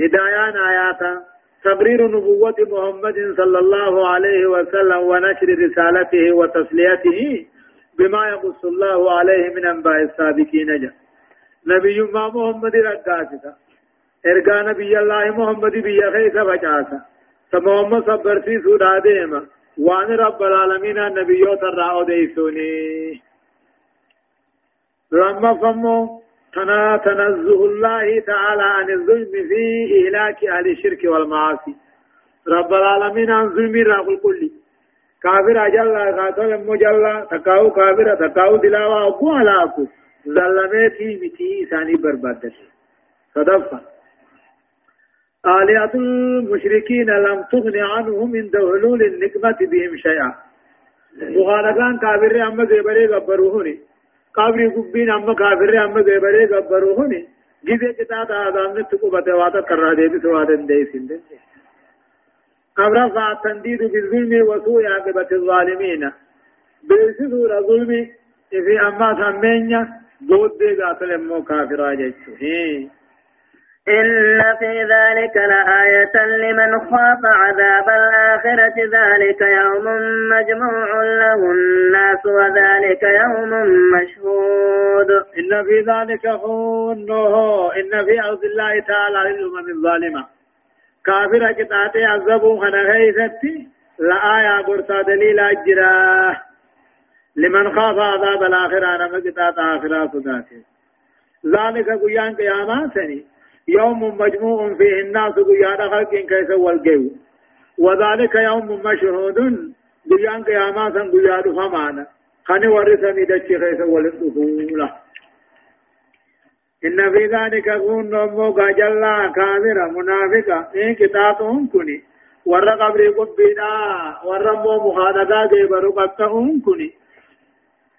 هدايان آياتا تبرير نبوة محمد صلى الله عليه وسلم ونشر رسالته وتسليته بما يقص الله عليه من أنباء السابقين جاء نبي ما محمد رقاسة ارقى نبي الله محمد بي خيس فجاسة فمحمد صبر في سودا ديما وان رب العالمين النبيوت الرعو ديسوني لما فمو تنا تنزه الله تعالى عن الظلم في إهلاك أهل الشرك والمعاصي رب العالمين عن ظلم راق الكل كافر أجل قاتل مجل تكاو كافر تكاو دلاوا أبو ظلمتي متي ثاني بربادت صدفة آلهة المشركين لم تغن عنهم من دهلول النقمة بهم شيئا. مغالقان كافر أما قبري قبروهني قابري قبين أما كافر أما غيبري غبرو هني جيزي كتاب آدم نتقو بتواتا كرا دي بسواتا دي سندن أمر فالتنديد بالظلم وسوء عاقبة الظالمين. بيسدور ظلم في أما سمينيا بود دي قاتل مو كافر آجيتو. إن في ذلك لآية لمن خاف عذاب الآخرة ذلك يوم مجموع له الناس وذلك يوم مشهود. إن في ذلك خونه إن في أرض الله تعالى للأمم الظالمة. كافرة كتاتي عذبوا خنا غيثتي لآية قرصة دليل أجراه لمن خاف عذاب الآخرة أنا مقتات آخرة ذاتي ذلك قيان قيامات سني يوم مجموع فيه الناس قيادة خلق كيس والجو وذلك يوم مشهود قيان قيامات قيادة فمانا. خني ورث ميدتش كيس والدخول إن في ذلك كون نمو جلا كامرة منافقة إن كتابهم كني ور قبر قبينا. ور مو مخادقا جيبرو قطعهم كني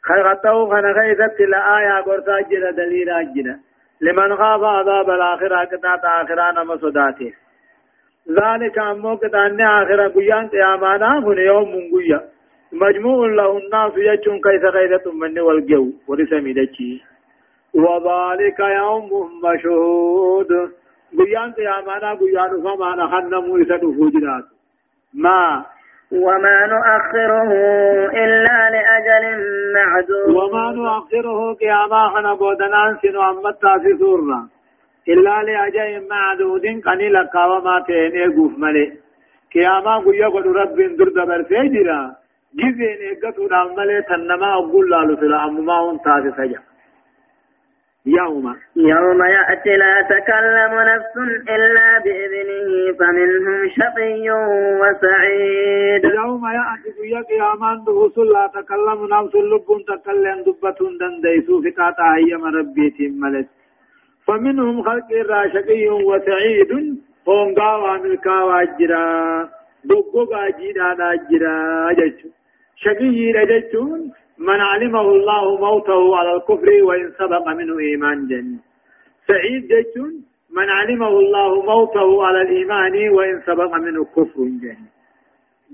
خلقته خنقيثت لآية قرصا جدا دليل أجدا لمن خاف عذاب الآخرة كتات آخرة نما صداته. ذلك أمو كتان آخرة قيان قيامانا هن يوم من قيا مجموع له الناس يجون كيس غيرة من والجو ورسمي دچي وذلك يوم مشهود. قيان قيامانا قيان فمانا خنمو يسدفو جنات ما وما نؤخره إلا لأجل معدود وما نؤخره قياما خنا بودنان سنو أمتا في سورنا. إلا لأجل معدود قنيل قاوما تهني قوف ملي. قياما قويا قد رب در دبر سيجرا جزين إيقاتو دعمالي تنما أقول لالو في الأمما ونتاتي سجا. يوم. يوم يأتي لا تكلم نفس إلا بإذنه فمنهم شقي وسعيد. يوم يأتي يا قيامان رسول لا تكلم نفس لب تكلم دبة دنديسو في قاطع هي ربيتي ملت فمنهم خلق شقي وسعيد هونغا واملكا واجرا. دوغوغا جيدا جرا شقي رجچون من علمه الله موته على الكفر وإن سبق منه إيمان جن. سعيد جيتون من علمه الله موته على الإيمان وإن سبق منه كفر جن.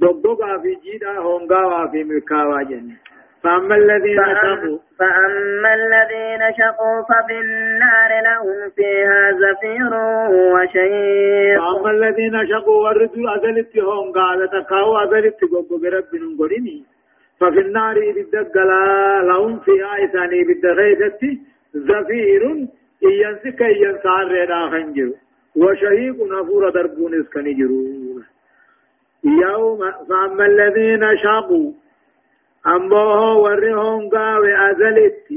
دقدقا في جيدا هونغا في ملكاوا جن. فأما الذين شقوا فأما الذين شقوا ففي النار لهم فيها زفير وشهيق. فأما الذين شقوا وردوا أذلت هونغا لتقاوا أذلت قبو برب نقرني ففي النار بالدقلا لهم فيها إثاني بالدغيدة زفير إيانسك إيانسان رينا خنجر وشهيق نفور دربون اسكنجرو يوم فأما الذين شاقوا أمبوه ورهم قاوي أزلت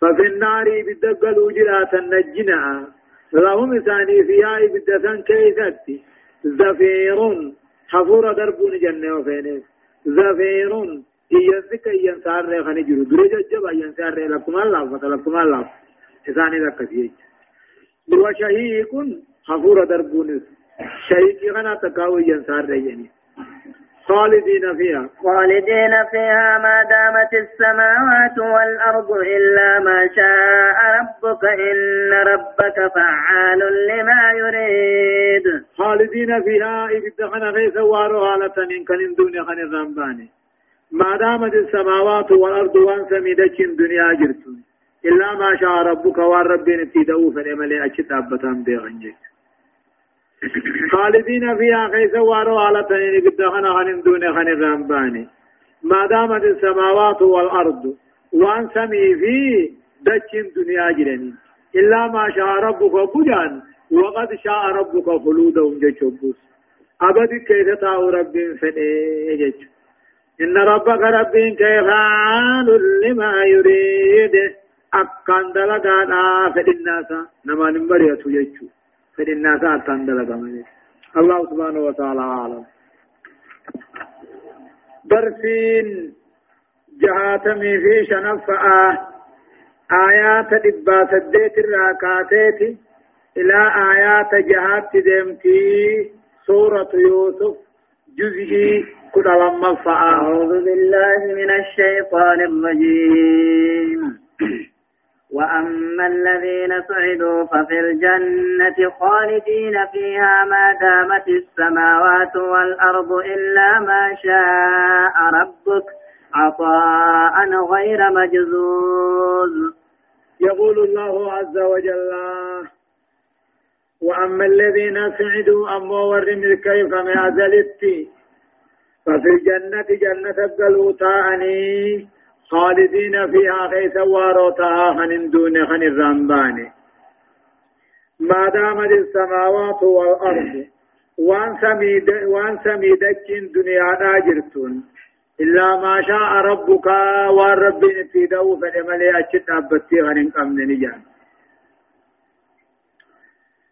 ففي النار بالدقل جرات النجنا لهم إثاني فيها بالدثن كيست زفير حفور دربون جنة وفينيس. زفير ينسك ينسار خاني جرو درج جب ينسار لكم الله فتلكم الله إساني ذاك فيه وشهيق حفور دربونس شهيق خنا تقاوي ينسار يعني خالدين فيها. خالدين فيها ما دامت السماوات والأرض إلا ما شاء ربك إن ربك فعال لما يريد. خالدين فيها. إذا خنا غيث وارو على تنين كان دنيا خن الرمباني ما دامت السماوات والأرض وانسمي دچين دنيا جرتون إلا ما شاء ربك والربين تيدو فنعمل أجت أبتان بيغنجك. خالدين فيها خيس وارو على تنين قد خنا خن دون خن الرمباني ما دامت السماوات والأرض وان سمي في دچين دنيا جرني إلا ما شاء ربك بجان وقد شاء ربك خلودهم جچوبوس أبد كيف تاو رب فني إن ربك رب كيف عال لما يريد أكان دلقانا فإناسا نما نمبرية يجو فإن الناس أتندل الله سبحانه وتعالى أعلم برسين جهاتمي في شنفة آيات دبا سديت الراكاتات إلى آيات جهات دمتي سورة يوسف جزئي كل لما أعوذ بالله من الشيطان الرجيم وأما الذين سعدوا ففي الجنة خالدين فيها ما دامت السماوات والأرض إلا ما شاء ربك. عطاء غير مجزوز يقول الله عز وجل وأما الذين سعدوا أما ورم كيف ما زلت ففي الجنة جنة القلوتاني خالدين فيها خيس واروتا خن دون خن الرمبان. ما دامت السماوات والأرض وان سميد وان سميدك دنيا داجرتون إلا ما شاء ربك والرب في دو فلملي أشد أبتي غن قمن نجان.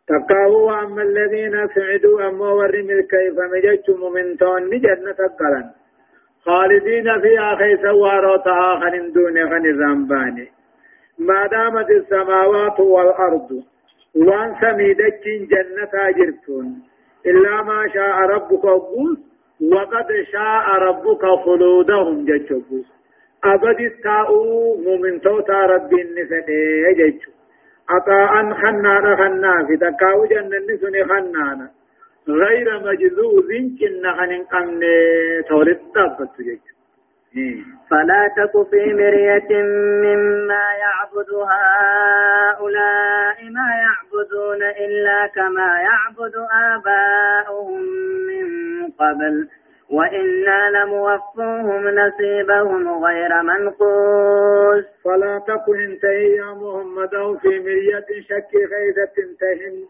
تقاو أما الذين سعدوا أما ورم كيف مججم من تون جنة قلن خالدين فيها خيسا واروتها خن دون خن الرمباني ما دامت السماوات والأرض. وان سميدك جنة جرتون إلا ما شاء ربك أبوس وقد شاء ربك خلودهم جتشبوس أبد استاؤوا مؤمن توتا ربي النسني جتشو أطاء خنانا خنا في تكاو جنة نسني خنانا. غير مجذوذ كنا عن أمن تولد فلا تك في مرية مما يعبد هؤلاء ما يعبدون إلا كما يعبد آباؤهم من قبل. وإنا لموفوهم نصيبهم غير منقوص. فلا تكن انتهي يا محمد في مرية شك غيظة تنتهي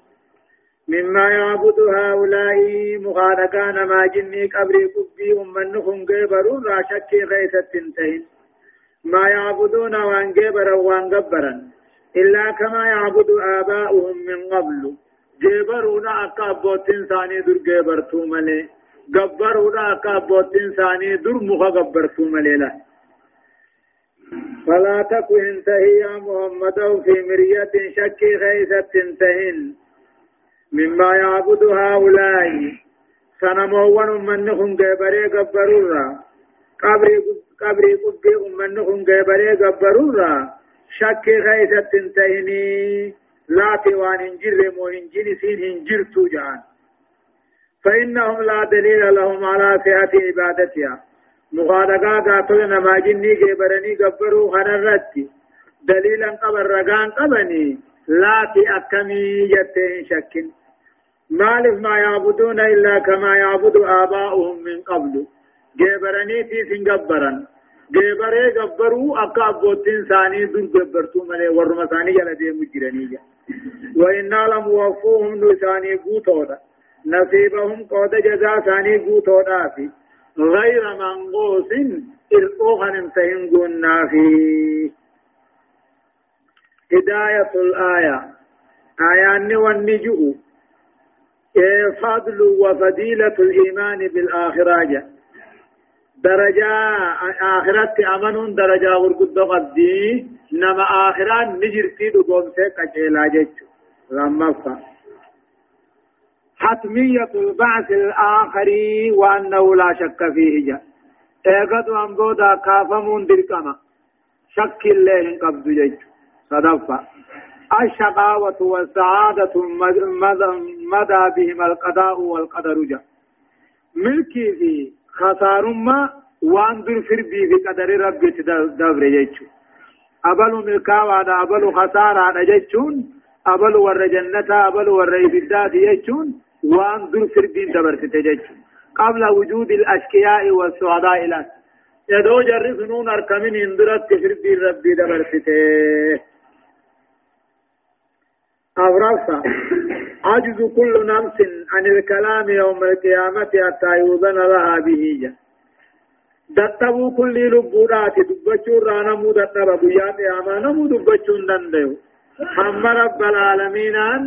مما يعبد هؤلاء مخالقان ما جني قبري قبي أمنهم قبرون را شكي غيثة تنتهين ما يعبدون وان قبرا وان قبرا إلا كما يعبد آباؤهم من قبل. قبرون أكا أبوتين ثاني در قبرتو ملي قبرون أكا أبوتين ثاني در مخا قبرتو ملي له فلا تكن انتهي يا محمد في مرية شكي غيثة تنتهين مما يعبد هؤلاء. سنموون منهم قبري قبرورا قبري قبري قبي منهم قبري قبرورا شك غيثة تنتهني لا توان انجر مو انجر سين انجر توجان. فإنهم لا دليل لهم على صحة عبادتها. مغادقا قاتل نما جني قبرني قبروا خنرتي. دليلا قبر رقان قبني. لا تأكمي يتين شكٍ مالف ما يعبدون إلا كما يعبد آباؤهم من قبل. جبرني في سنجبرا جبري جبروا أكا أبوتين ثاني دون جبرتو ملي ورما ثاني جل دي مجرني وإنا لم وفوهم نساني قوتودا نصيبهم قود جزاء ثاني قوتودا في. غير منقوص إرقوخا انتهن قلنا هداية الآية. آيان والنجؤ فضل وفضيلة الإيمان بالآخرة درجة آخرة أمن درجة ورقد قدي نما آخران نجرتي دقوم سيكا جيلا لما حتمية البعث الآخر وأنه لا شك فيه جاء. ايقظ أنبودا كافمون دركما. شك الله قبض جيتشو. صدفة. الشقاوة والسعادة مدى بهم القضاء والقدر جا. ملكي في خسار ما واندر فربي في قدر ربي تدبر يجو أبلو ملكا وادا أبلو خسارة يجون أبلو ور جنة أبلو ور إبداد يجون واندر فربي دبر تججون قبل وجود الأشكياء والسعداء لك يدو جرس نون أركمين اندرت فربي ربي دبر تججون أورثة عجز كل نفس عن الكلام يوم القيامة حتى يوزن لها به. دتبو كل لبودات دبچون رانا مو دتبا بيات ياما نمو دبچون دندو هم رب العالمين أن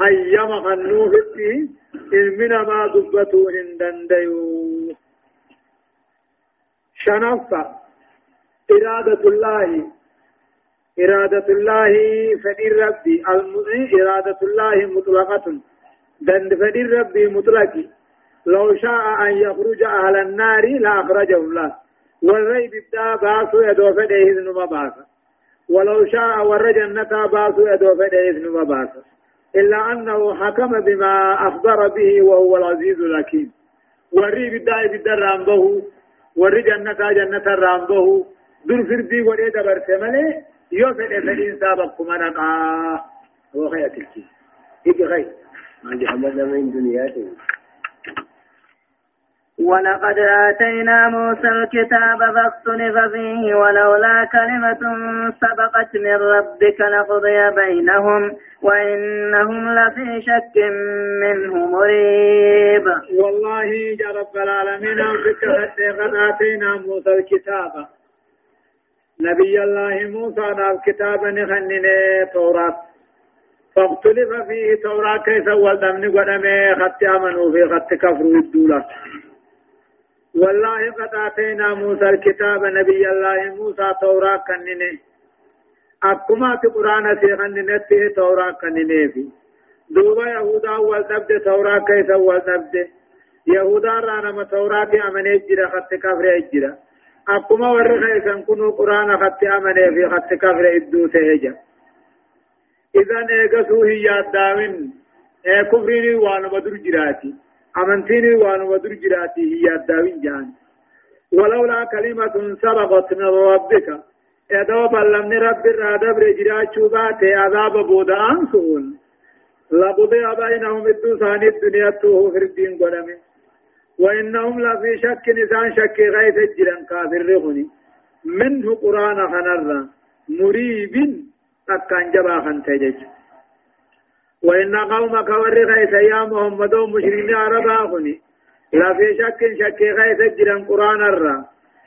هيما خنوه في علمنا ما دبتو هندندو شنفة إرادة الله إرادة الله فدي ربي إرادة الله مطلقة دند فدي ربي مطلق لو شاء أن يخرج أهل النار لأخرجه الله والريب بدا باسو يدو فدي إذن ما باسا ولو شاء ور جنة باسو يدو فدي إذن ما باسا إلا أنه حكم بما أخبر به وهو العزيز الحكيم وري بدا بدا رامبه وري جنة جنة رامبه در فردي وري دبر ملي يو فدي فدين سابق كما نقا هو خير تلكي. هيك خير. ما عندي حمد من دنياته ولقد آتينا موسى الكتاب فاختلف فيه ولولا كلمة سبقت من ربك لقضي بينهم وإنهم لفي شك منه مريب. والله يا رب العالمين قد آتينا موسى الكتاب. نبي الله موسى نال كتابا نخنن توراة فاختلف فيه توراة كيف والدمن قدمه خط آمنوا في خط كفروا الدولة والله قد آتينا موسى الكتاب نبي الله موسى توراة كنن أكما في قرآن سيخننته توراة كنن في دوبا يهودا والدبد توراة كيف والدبد يهودا رانا توراة أمنه جرى خط كفر اجرى أقوما ورغا إذن كنوا قرآن خط أمني في خط كفر إدو تهجا إذن إيقسو هي الداوين إيه كفريني وانو بدر جراتي أمنتيني وانو بدر جراتي هي الداوين جان ولولا كلمة سبقت من ربك إدو بلمن رب الرادب رجرات شوباتي عذاب بودا أنسون لقضي بينهم الدو ثاني الدنيا توه الدين قدمه وإنهم لفي شك نسان شك غيث الجران كافر رغني. منه قرآن خنر مريب أكان جبا خنتجج وإن قومك ورغيس يا محمد مشرين عربا خني. لا في شك شك غيث جرا قرآن الرّ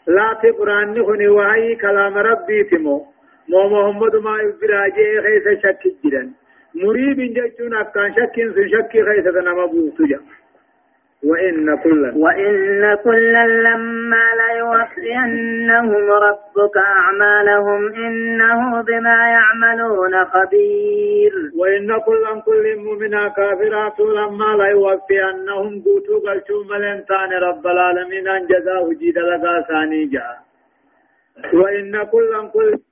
لا في قرآن خني وهي كلام ربي تمو. مو محمد ما إبراجي غيث شك جرا مريب جيتون أكان شك شك غيث نما بوتجا وإن كلا. وإن كلا لما ليوفينهم ربك أعمالهم إنه بما يعملون خبير. وإن كلا كل مؤمنا كافرات لما ليوفينهم قوتوا قلتوا ملنتان رب العالمين أن جزاه جيد لغا ثاني جاء. وإن كلا كل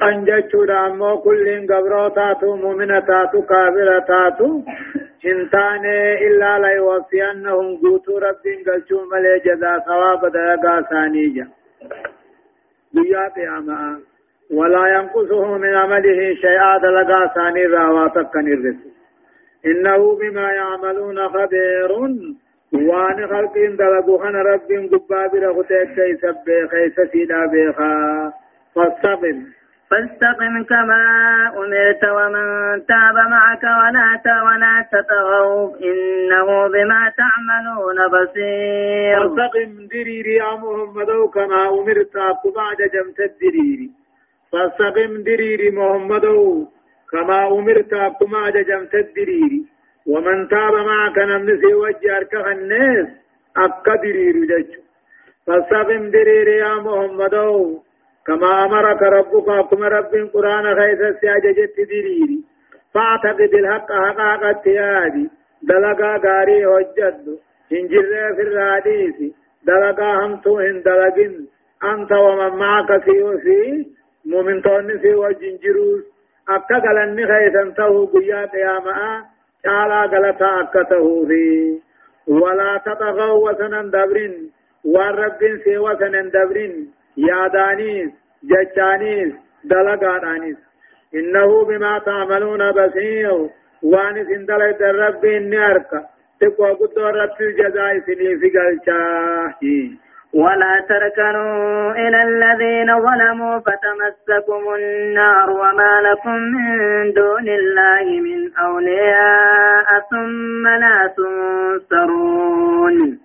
ammoo kulliin gabroo taatu mumina taatu kaafira taatu hin taane illaa layuwaffiyannahum guutuu rabbiin galchuu malee jazaa sawaaba dalagaa isaanii ja guyyaa qiyaamaa ولا ينقصه من عمله شيئا دلقا ثاني راواتك نرس إنه بما يعملون خبير وان خلق دلقوا خن رب قباب رغتك كيس بخيس سيدا بخا فاستقم فاستقم كما أمرت ومن تاب معك ولا ولا تطغوا إنه بما تعملون بصير. فاستقم دريري يا محمد كما أمرت بعد جمت الدريري. فاستقم دريري محمد كما أمرت بعد جمت الدريري. ومن تاب معك نمسي وجهك الناس أبقى دريري جج. فاستقم دريري يا محمد كما أمرك ربك كما رب قرآن خيس سياجت ديري فاعتقد الحق حقا قتيادي دلقا غاري وجد هنجر في الحديث. دلقا همتو هن دلقين أنت ومن معك سيوسي مؤمن توني سي وجنجروس أكا قلن خيسا تهو قيا قياما تعالى قلتا أكا في. ولا تطغوا وسنن دبرين. والرب سي وسنن دبرين. يادانيس جچانيس دلقانانيس إنه بما تعملون بصير وانس اندل الرب أركا تقوى قد رب الجزاء في قلشاه ولا تركنوا إلى الذين ظلموا فتمسكم النار وما لكم من دون الله من أولياء ثم لا تنصرون.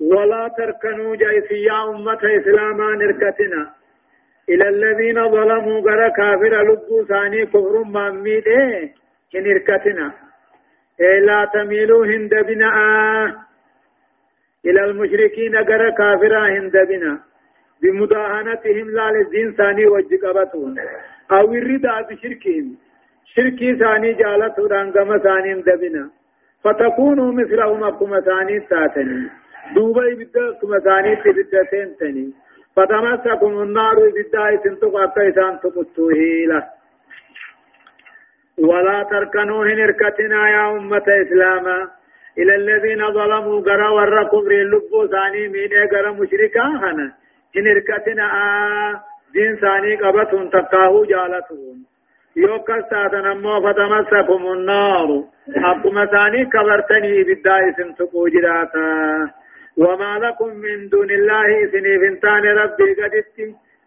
ولا تركنوا جيسيا أمة إسلاما نركتنا. إلى الذين ظلموا غرا كافر لبو ثاني كفر مامي إيه كنركتنا إيه لا تميلوا هند بنا. إلى المشركين غرا كافر هند بنا. بمداهنتهم لا للدين ثاني وجقبتون أو الرداء بشركهم. شركي ثاني جالت رانغم ثاني دبنا فتكونوا مثلهم أكما ثاني تاتني دوبا يبدا كما ثاني تبدا تنتني فتمسكم النار بالداء تنتقى كيسان تقتوه ولا تركنوا هنركتنا يا أمة إسلاما إلى الذين ظلموا قرى ور كفر اللبو ثاني مين قرى مشركا هنا هنركتنا آه دين ثاني قبتهم تقاه جالتهم يوكس تاتنا مو فتمسكم النار أقوم ثاني كبرتني بالداء تنتقوا جراتا وما لكم من دون الله سني فنتان ربي قدت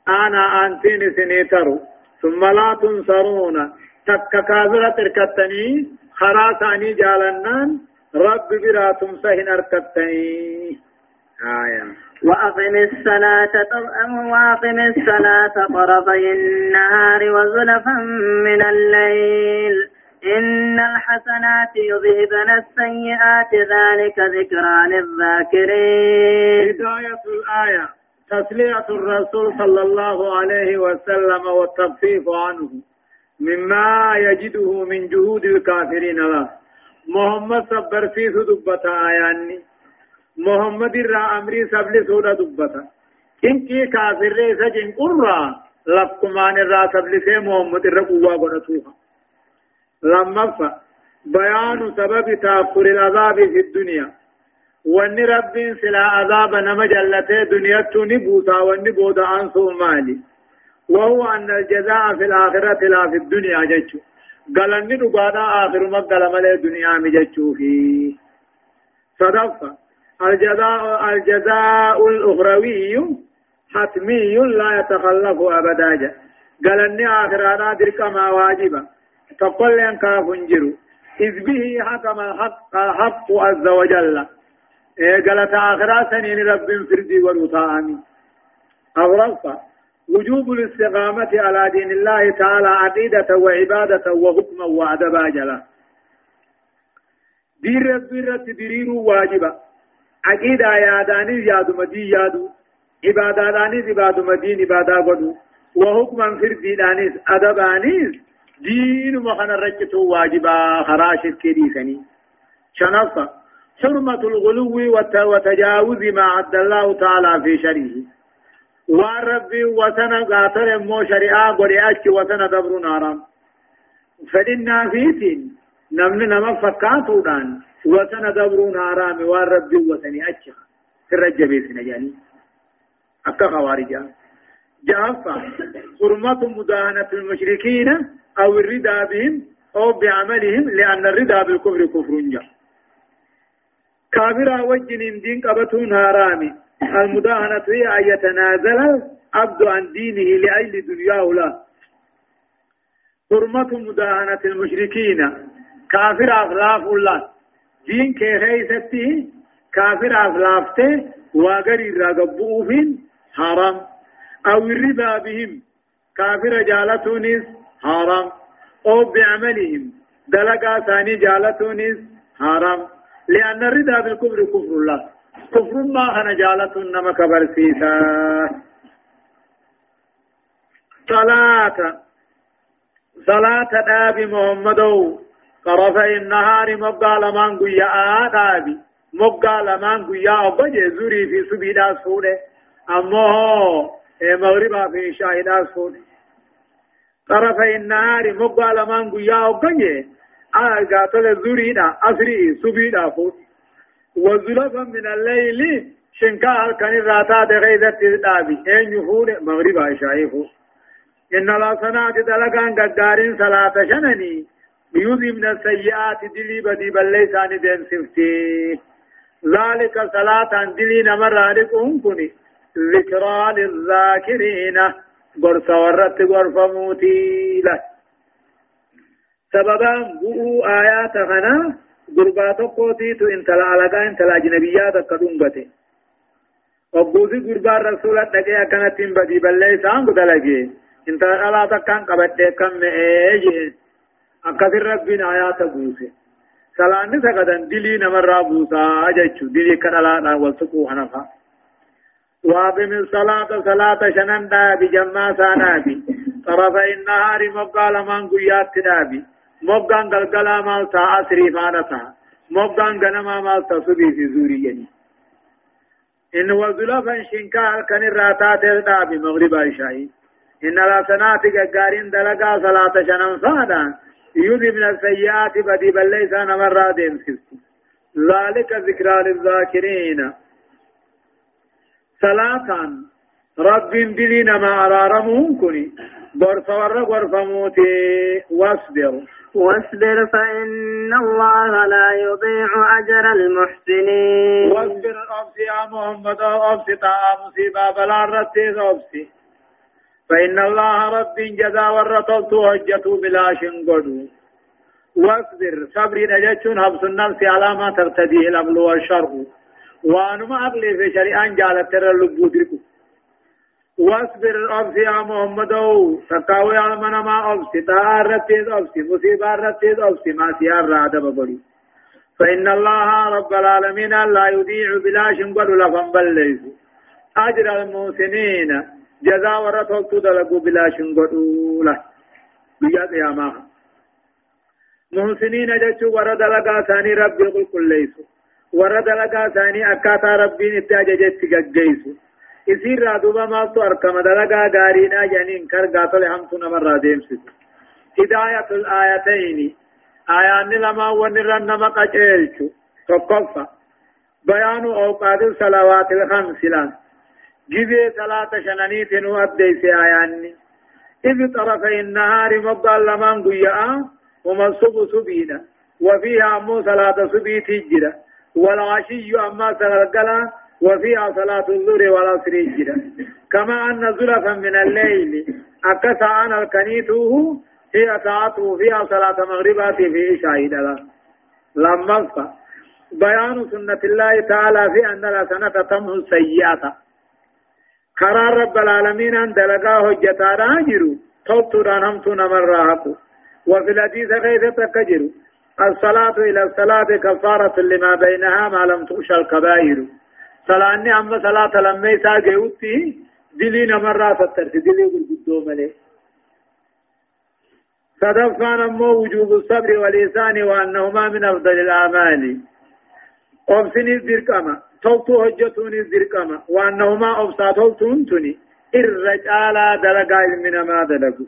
أنا أنتين سني ترو ثم لا تنصرون. تك كافرة تركتني خراساني جالنان. رب براتم سهن أركتني. آية. وأقم الصلاة وأقم الصلاة طرفي النهار وزلفا من الليل. إن الحسنات يذهبن السيئات ذلك ذكرى للذاكرين. هداية الآية تسلية الرسول صلى الله عليه وسلم والتخفيف عنه مما يجده من جهود الكافرين له. محمد صبر في دبتا آياني محمد را أمري سبل سودة دبتا إنكي كافر ريسا جن قرى لفكمان را سبل سي محمد را قوة قرأتوها. لما بيان سبب تأخر العذاب في الدنيا. وأن رب سلا عذاب نما جلته دنيا توني بوتا وأن بودا انسو مالي. وهو أن الجزاء في الآخرة لا في الدنيا جچو غلني دغادا آخر ما غلم له دنيا مي جچو في. صدف الجزاء الجزاء الأخروي حتمي لا يتخلف أبدا قالني آخرانا درك ما واجبا تقول لن كافنجرو. إذ به حكم الحق, الحق عز وجل. إيه قالت آخرا سنين رب فردي ورطاني أو رفع وجوب الاستقامة على دين الله تعالى عقيدة وعبادة وحكما وأدبا جلا. دين رب رت درير واجبا. عقيدة ياداني ياد مدي يادو. عبادة دانيز عبادة مدين عبادة قدو. وحكما فردي دانيز أدبانيز دين مخنا رجته واجبا خراشت كديسني شنصة حرمة الغلو وتجاوز ما عد الله تعالى في شرعه وربي وسنا قاتل مو شريعة أجي وسنا دبر نارا فدنا فيتين نمن نما فكاتو دان وسنا دبر نارا وربي وسني أجي في الرجبي سنجاني أكا خوارجا جافا. حرمة مداهنة المشركين أو الرضا بهم أو بعملهم لأن الرضا بالكفر كفر جا. كافر وجن دين قبتون هارامي. المداهنة هي أن يتنازل عبد عن دينه لأجل دنياه له حرمة مداهنة المشركين. كافر أخلاف الله. دين كيخيستي كافر أخلافته وغير رغبوه حرام. أو الربا بهم. كافر جالتونس حرام. أو بعملهم. دلقا ثاني جالتونس حرام. لأن الرضا بالكفر كفر الله. كفر ما أنا جالت نما كبر سيسا. صلاة. صلاة دابي محمدو. طرفي النهار مبقى لمن قيا دابي مبقى لمن قيا أبجي زوري في سبي داس فوده أمه مغربا في شاهد داس فوده طرفي النهار مبقى لمن قيا أبجي آه قاتل زوري دا أسري سبي دا فوده وزلفا من الليل شنكا كان الراتا غيظة تدابي اين يفور مغرب عشائفو إن لا صنعت دلقان قدارين صلاة شنني بيوزي من السيئات دلي بدي بليساني دين سفتي ذلك صلاة دلي نمر عليكم كني ذكرى للذاكرين. غرس ورت غرف موتي له سببا بؤوا آيات غنا. غربا تقوتي تو انتلا علاقا انتلا جنبيات كدنغته وبوزي غربا رسول دقيا كانت بدي بلي سان قدلجي انتلا علا تكان قبت كم مئي أكثر ربنا آيات بوسي سلاني سقدن دلي نمر بوسا اججو دلي كنلا والسقو حنفا. وابم الصلاة صلاة شنن دابي جمع سانابي طرفي النهار مقال من قيات دابي. مبغان غلغلا مالتا أسري فانتا. مبغان غنما مالتا سبي في زوري يعني إن وزلفا شنكا كان الراتات الدابي مغرب عشاء إن لا سنات غارين دلقا صلاة شنن فادا. يذي من السيئات بدي بل ليس نمر دين ذلك ذكرى للذاكرين. صلاة رب دلنا ما أرارمون كني غرف ور غرف موتي واصبر واصبر فإن الله لا يضيع أجر المحسنين واصبر أبسي يا محمد أبسي تا مصيبة بلا رتي أبسي فإن الله رب جزا ورطلت هجته بلا شنقدو واصبر صبر نجتشون حبس النفس على ما ترتديه الأمل والشر وأنما أقلي في شريعان جالت ترى اللبو دركو واصبر أبسي يا محمد تقاوي على من ما أبسي تارتيز أبسي مصيبة رتيز أبسي ما سيار رادة ببري فإن الله رب العالمين لا يضيع بلا شنقل لفن بليس أجر المحسنين جزاء ورطوك دلقوا بلا شنقل له بياد يا ما. محسنين جتشو ورد لقا ثاني قل كل ليسو ورد لقا ثاني أكاتا ربي نتاججت تقجيسو اسیر را دوبا مالتو ارکم دلگا گارینا جنین کر گاتل همتو نمر را دیمسیس هدایت الآیتین آیان لما ونرن نمق اجیلچو تقفا بيان أوقات الصلوات الخمس لأن جبه صلاة شنانيت نؤدي في آياني إذ طرفي النهار مبقى لمن قياء ومصب سبينا وفيها أمو صلاة سبي تجرة والعشي أما صلاة وفيها صلاة الظهر والعصر جدا كما أن زلفا من الليل أكسى أنا الكنيته هي ساعته فيها صلاة مغربات في شاهد لما بيان سنة الله تعالى في أن الحسنة تمه السيئة. قرار رب العالمين أن دلقا هجتا راجروا توبتو رانمتو نمر راحكو وفي الحديث كيف تكجر الصلاة إلى الصلاة كفارة لما بينها ما لم تغش الكبائر. صلاة أما صلاة لما يساقي وطي دلي نمر رافترت دلي قلقدو مليه صدفان أمو وجوب الصبر والإحسان وأنهما من أفضل الأعمال. أبسني الزرقما توتو هجتوني الزرقما وأنهما أبسا توتون تني الرجالا دلقا من ما دلقوا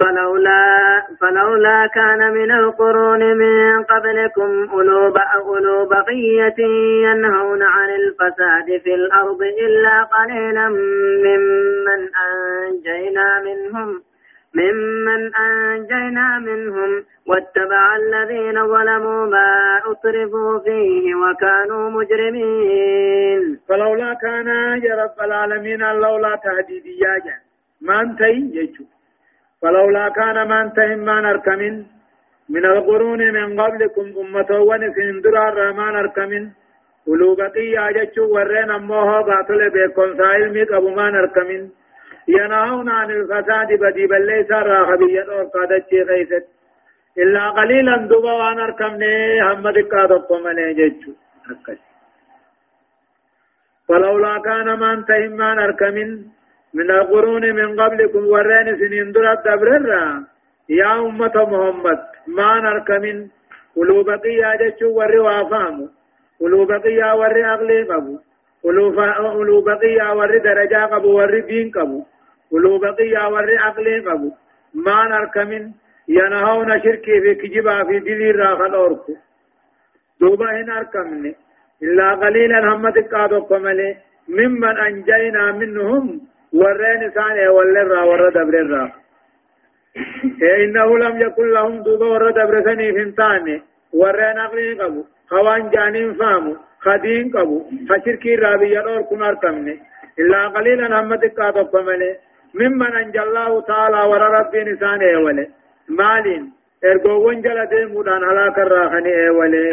فلولا فلولا كان من القرون من قبلكم أولو أولو بقية ينهون عن الفساد في الأرض إلا قليلا ممن أنجينا منهم ممن أنجينا منهم واتبع الذين ظلموا ما أطرفوا فيه وكانوا مجرمين. فلولا كان يا رب العالمين لولا تهديد يا ما انتهي يجو. فلولا كان ما انتهي ما نركمن من القرون من قبلكم أمة ونسين درار الرحمن أركمن ولو بقية جتشو ورين أموها باطل بيكون سائل ميك أبو ما نركمن ينهون عن الفساد بدي بل ليس راخبية اور قادت غيثت. إلا قليلا دوبا وان اركمني حمد قادت من ججو ولولا كان ما انتهم ما اركمن من القرون من قبلكم ورين سنين درت دبرر يا أمة محمد ما نركمن ولو بقيا جچو ور وافامو. ولو بقيا ور أغلي قبو ولو بقيا ور درجة قبو ور دين قبو ولو بقي ور عقل قبو ما نركمن ينهون شركي في كجبا في دلي راخل أوركو دوبا هن أركمن إلا قليلا هم تقادوا كمالي ممن أنجينا منهم ورين ثانية والرا ور دبر الرا. إنه لم يكن لهم دوبا ور دبر ثاني فنتاني ورين عقل قبو. خوان جانين فامو. خدين قبو. فشركي رابي يدور كن أركمن إلا قليلا هم تقادوا كمالي ممن أنجى الله تعالى ورى ربي نسان إيوالي مالين. ارغوون جل ديمودان هلاك الراخني إيوالي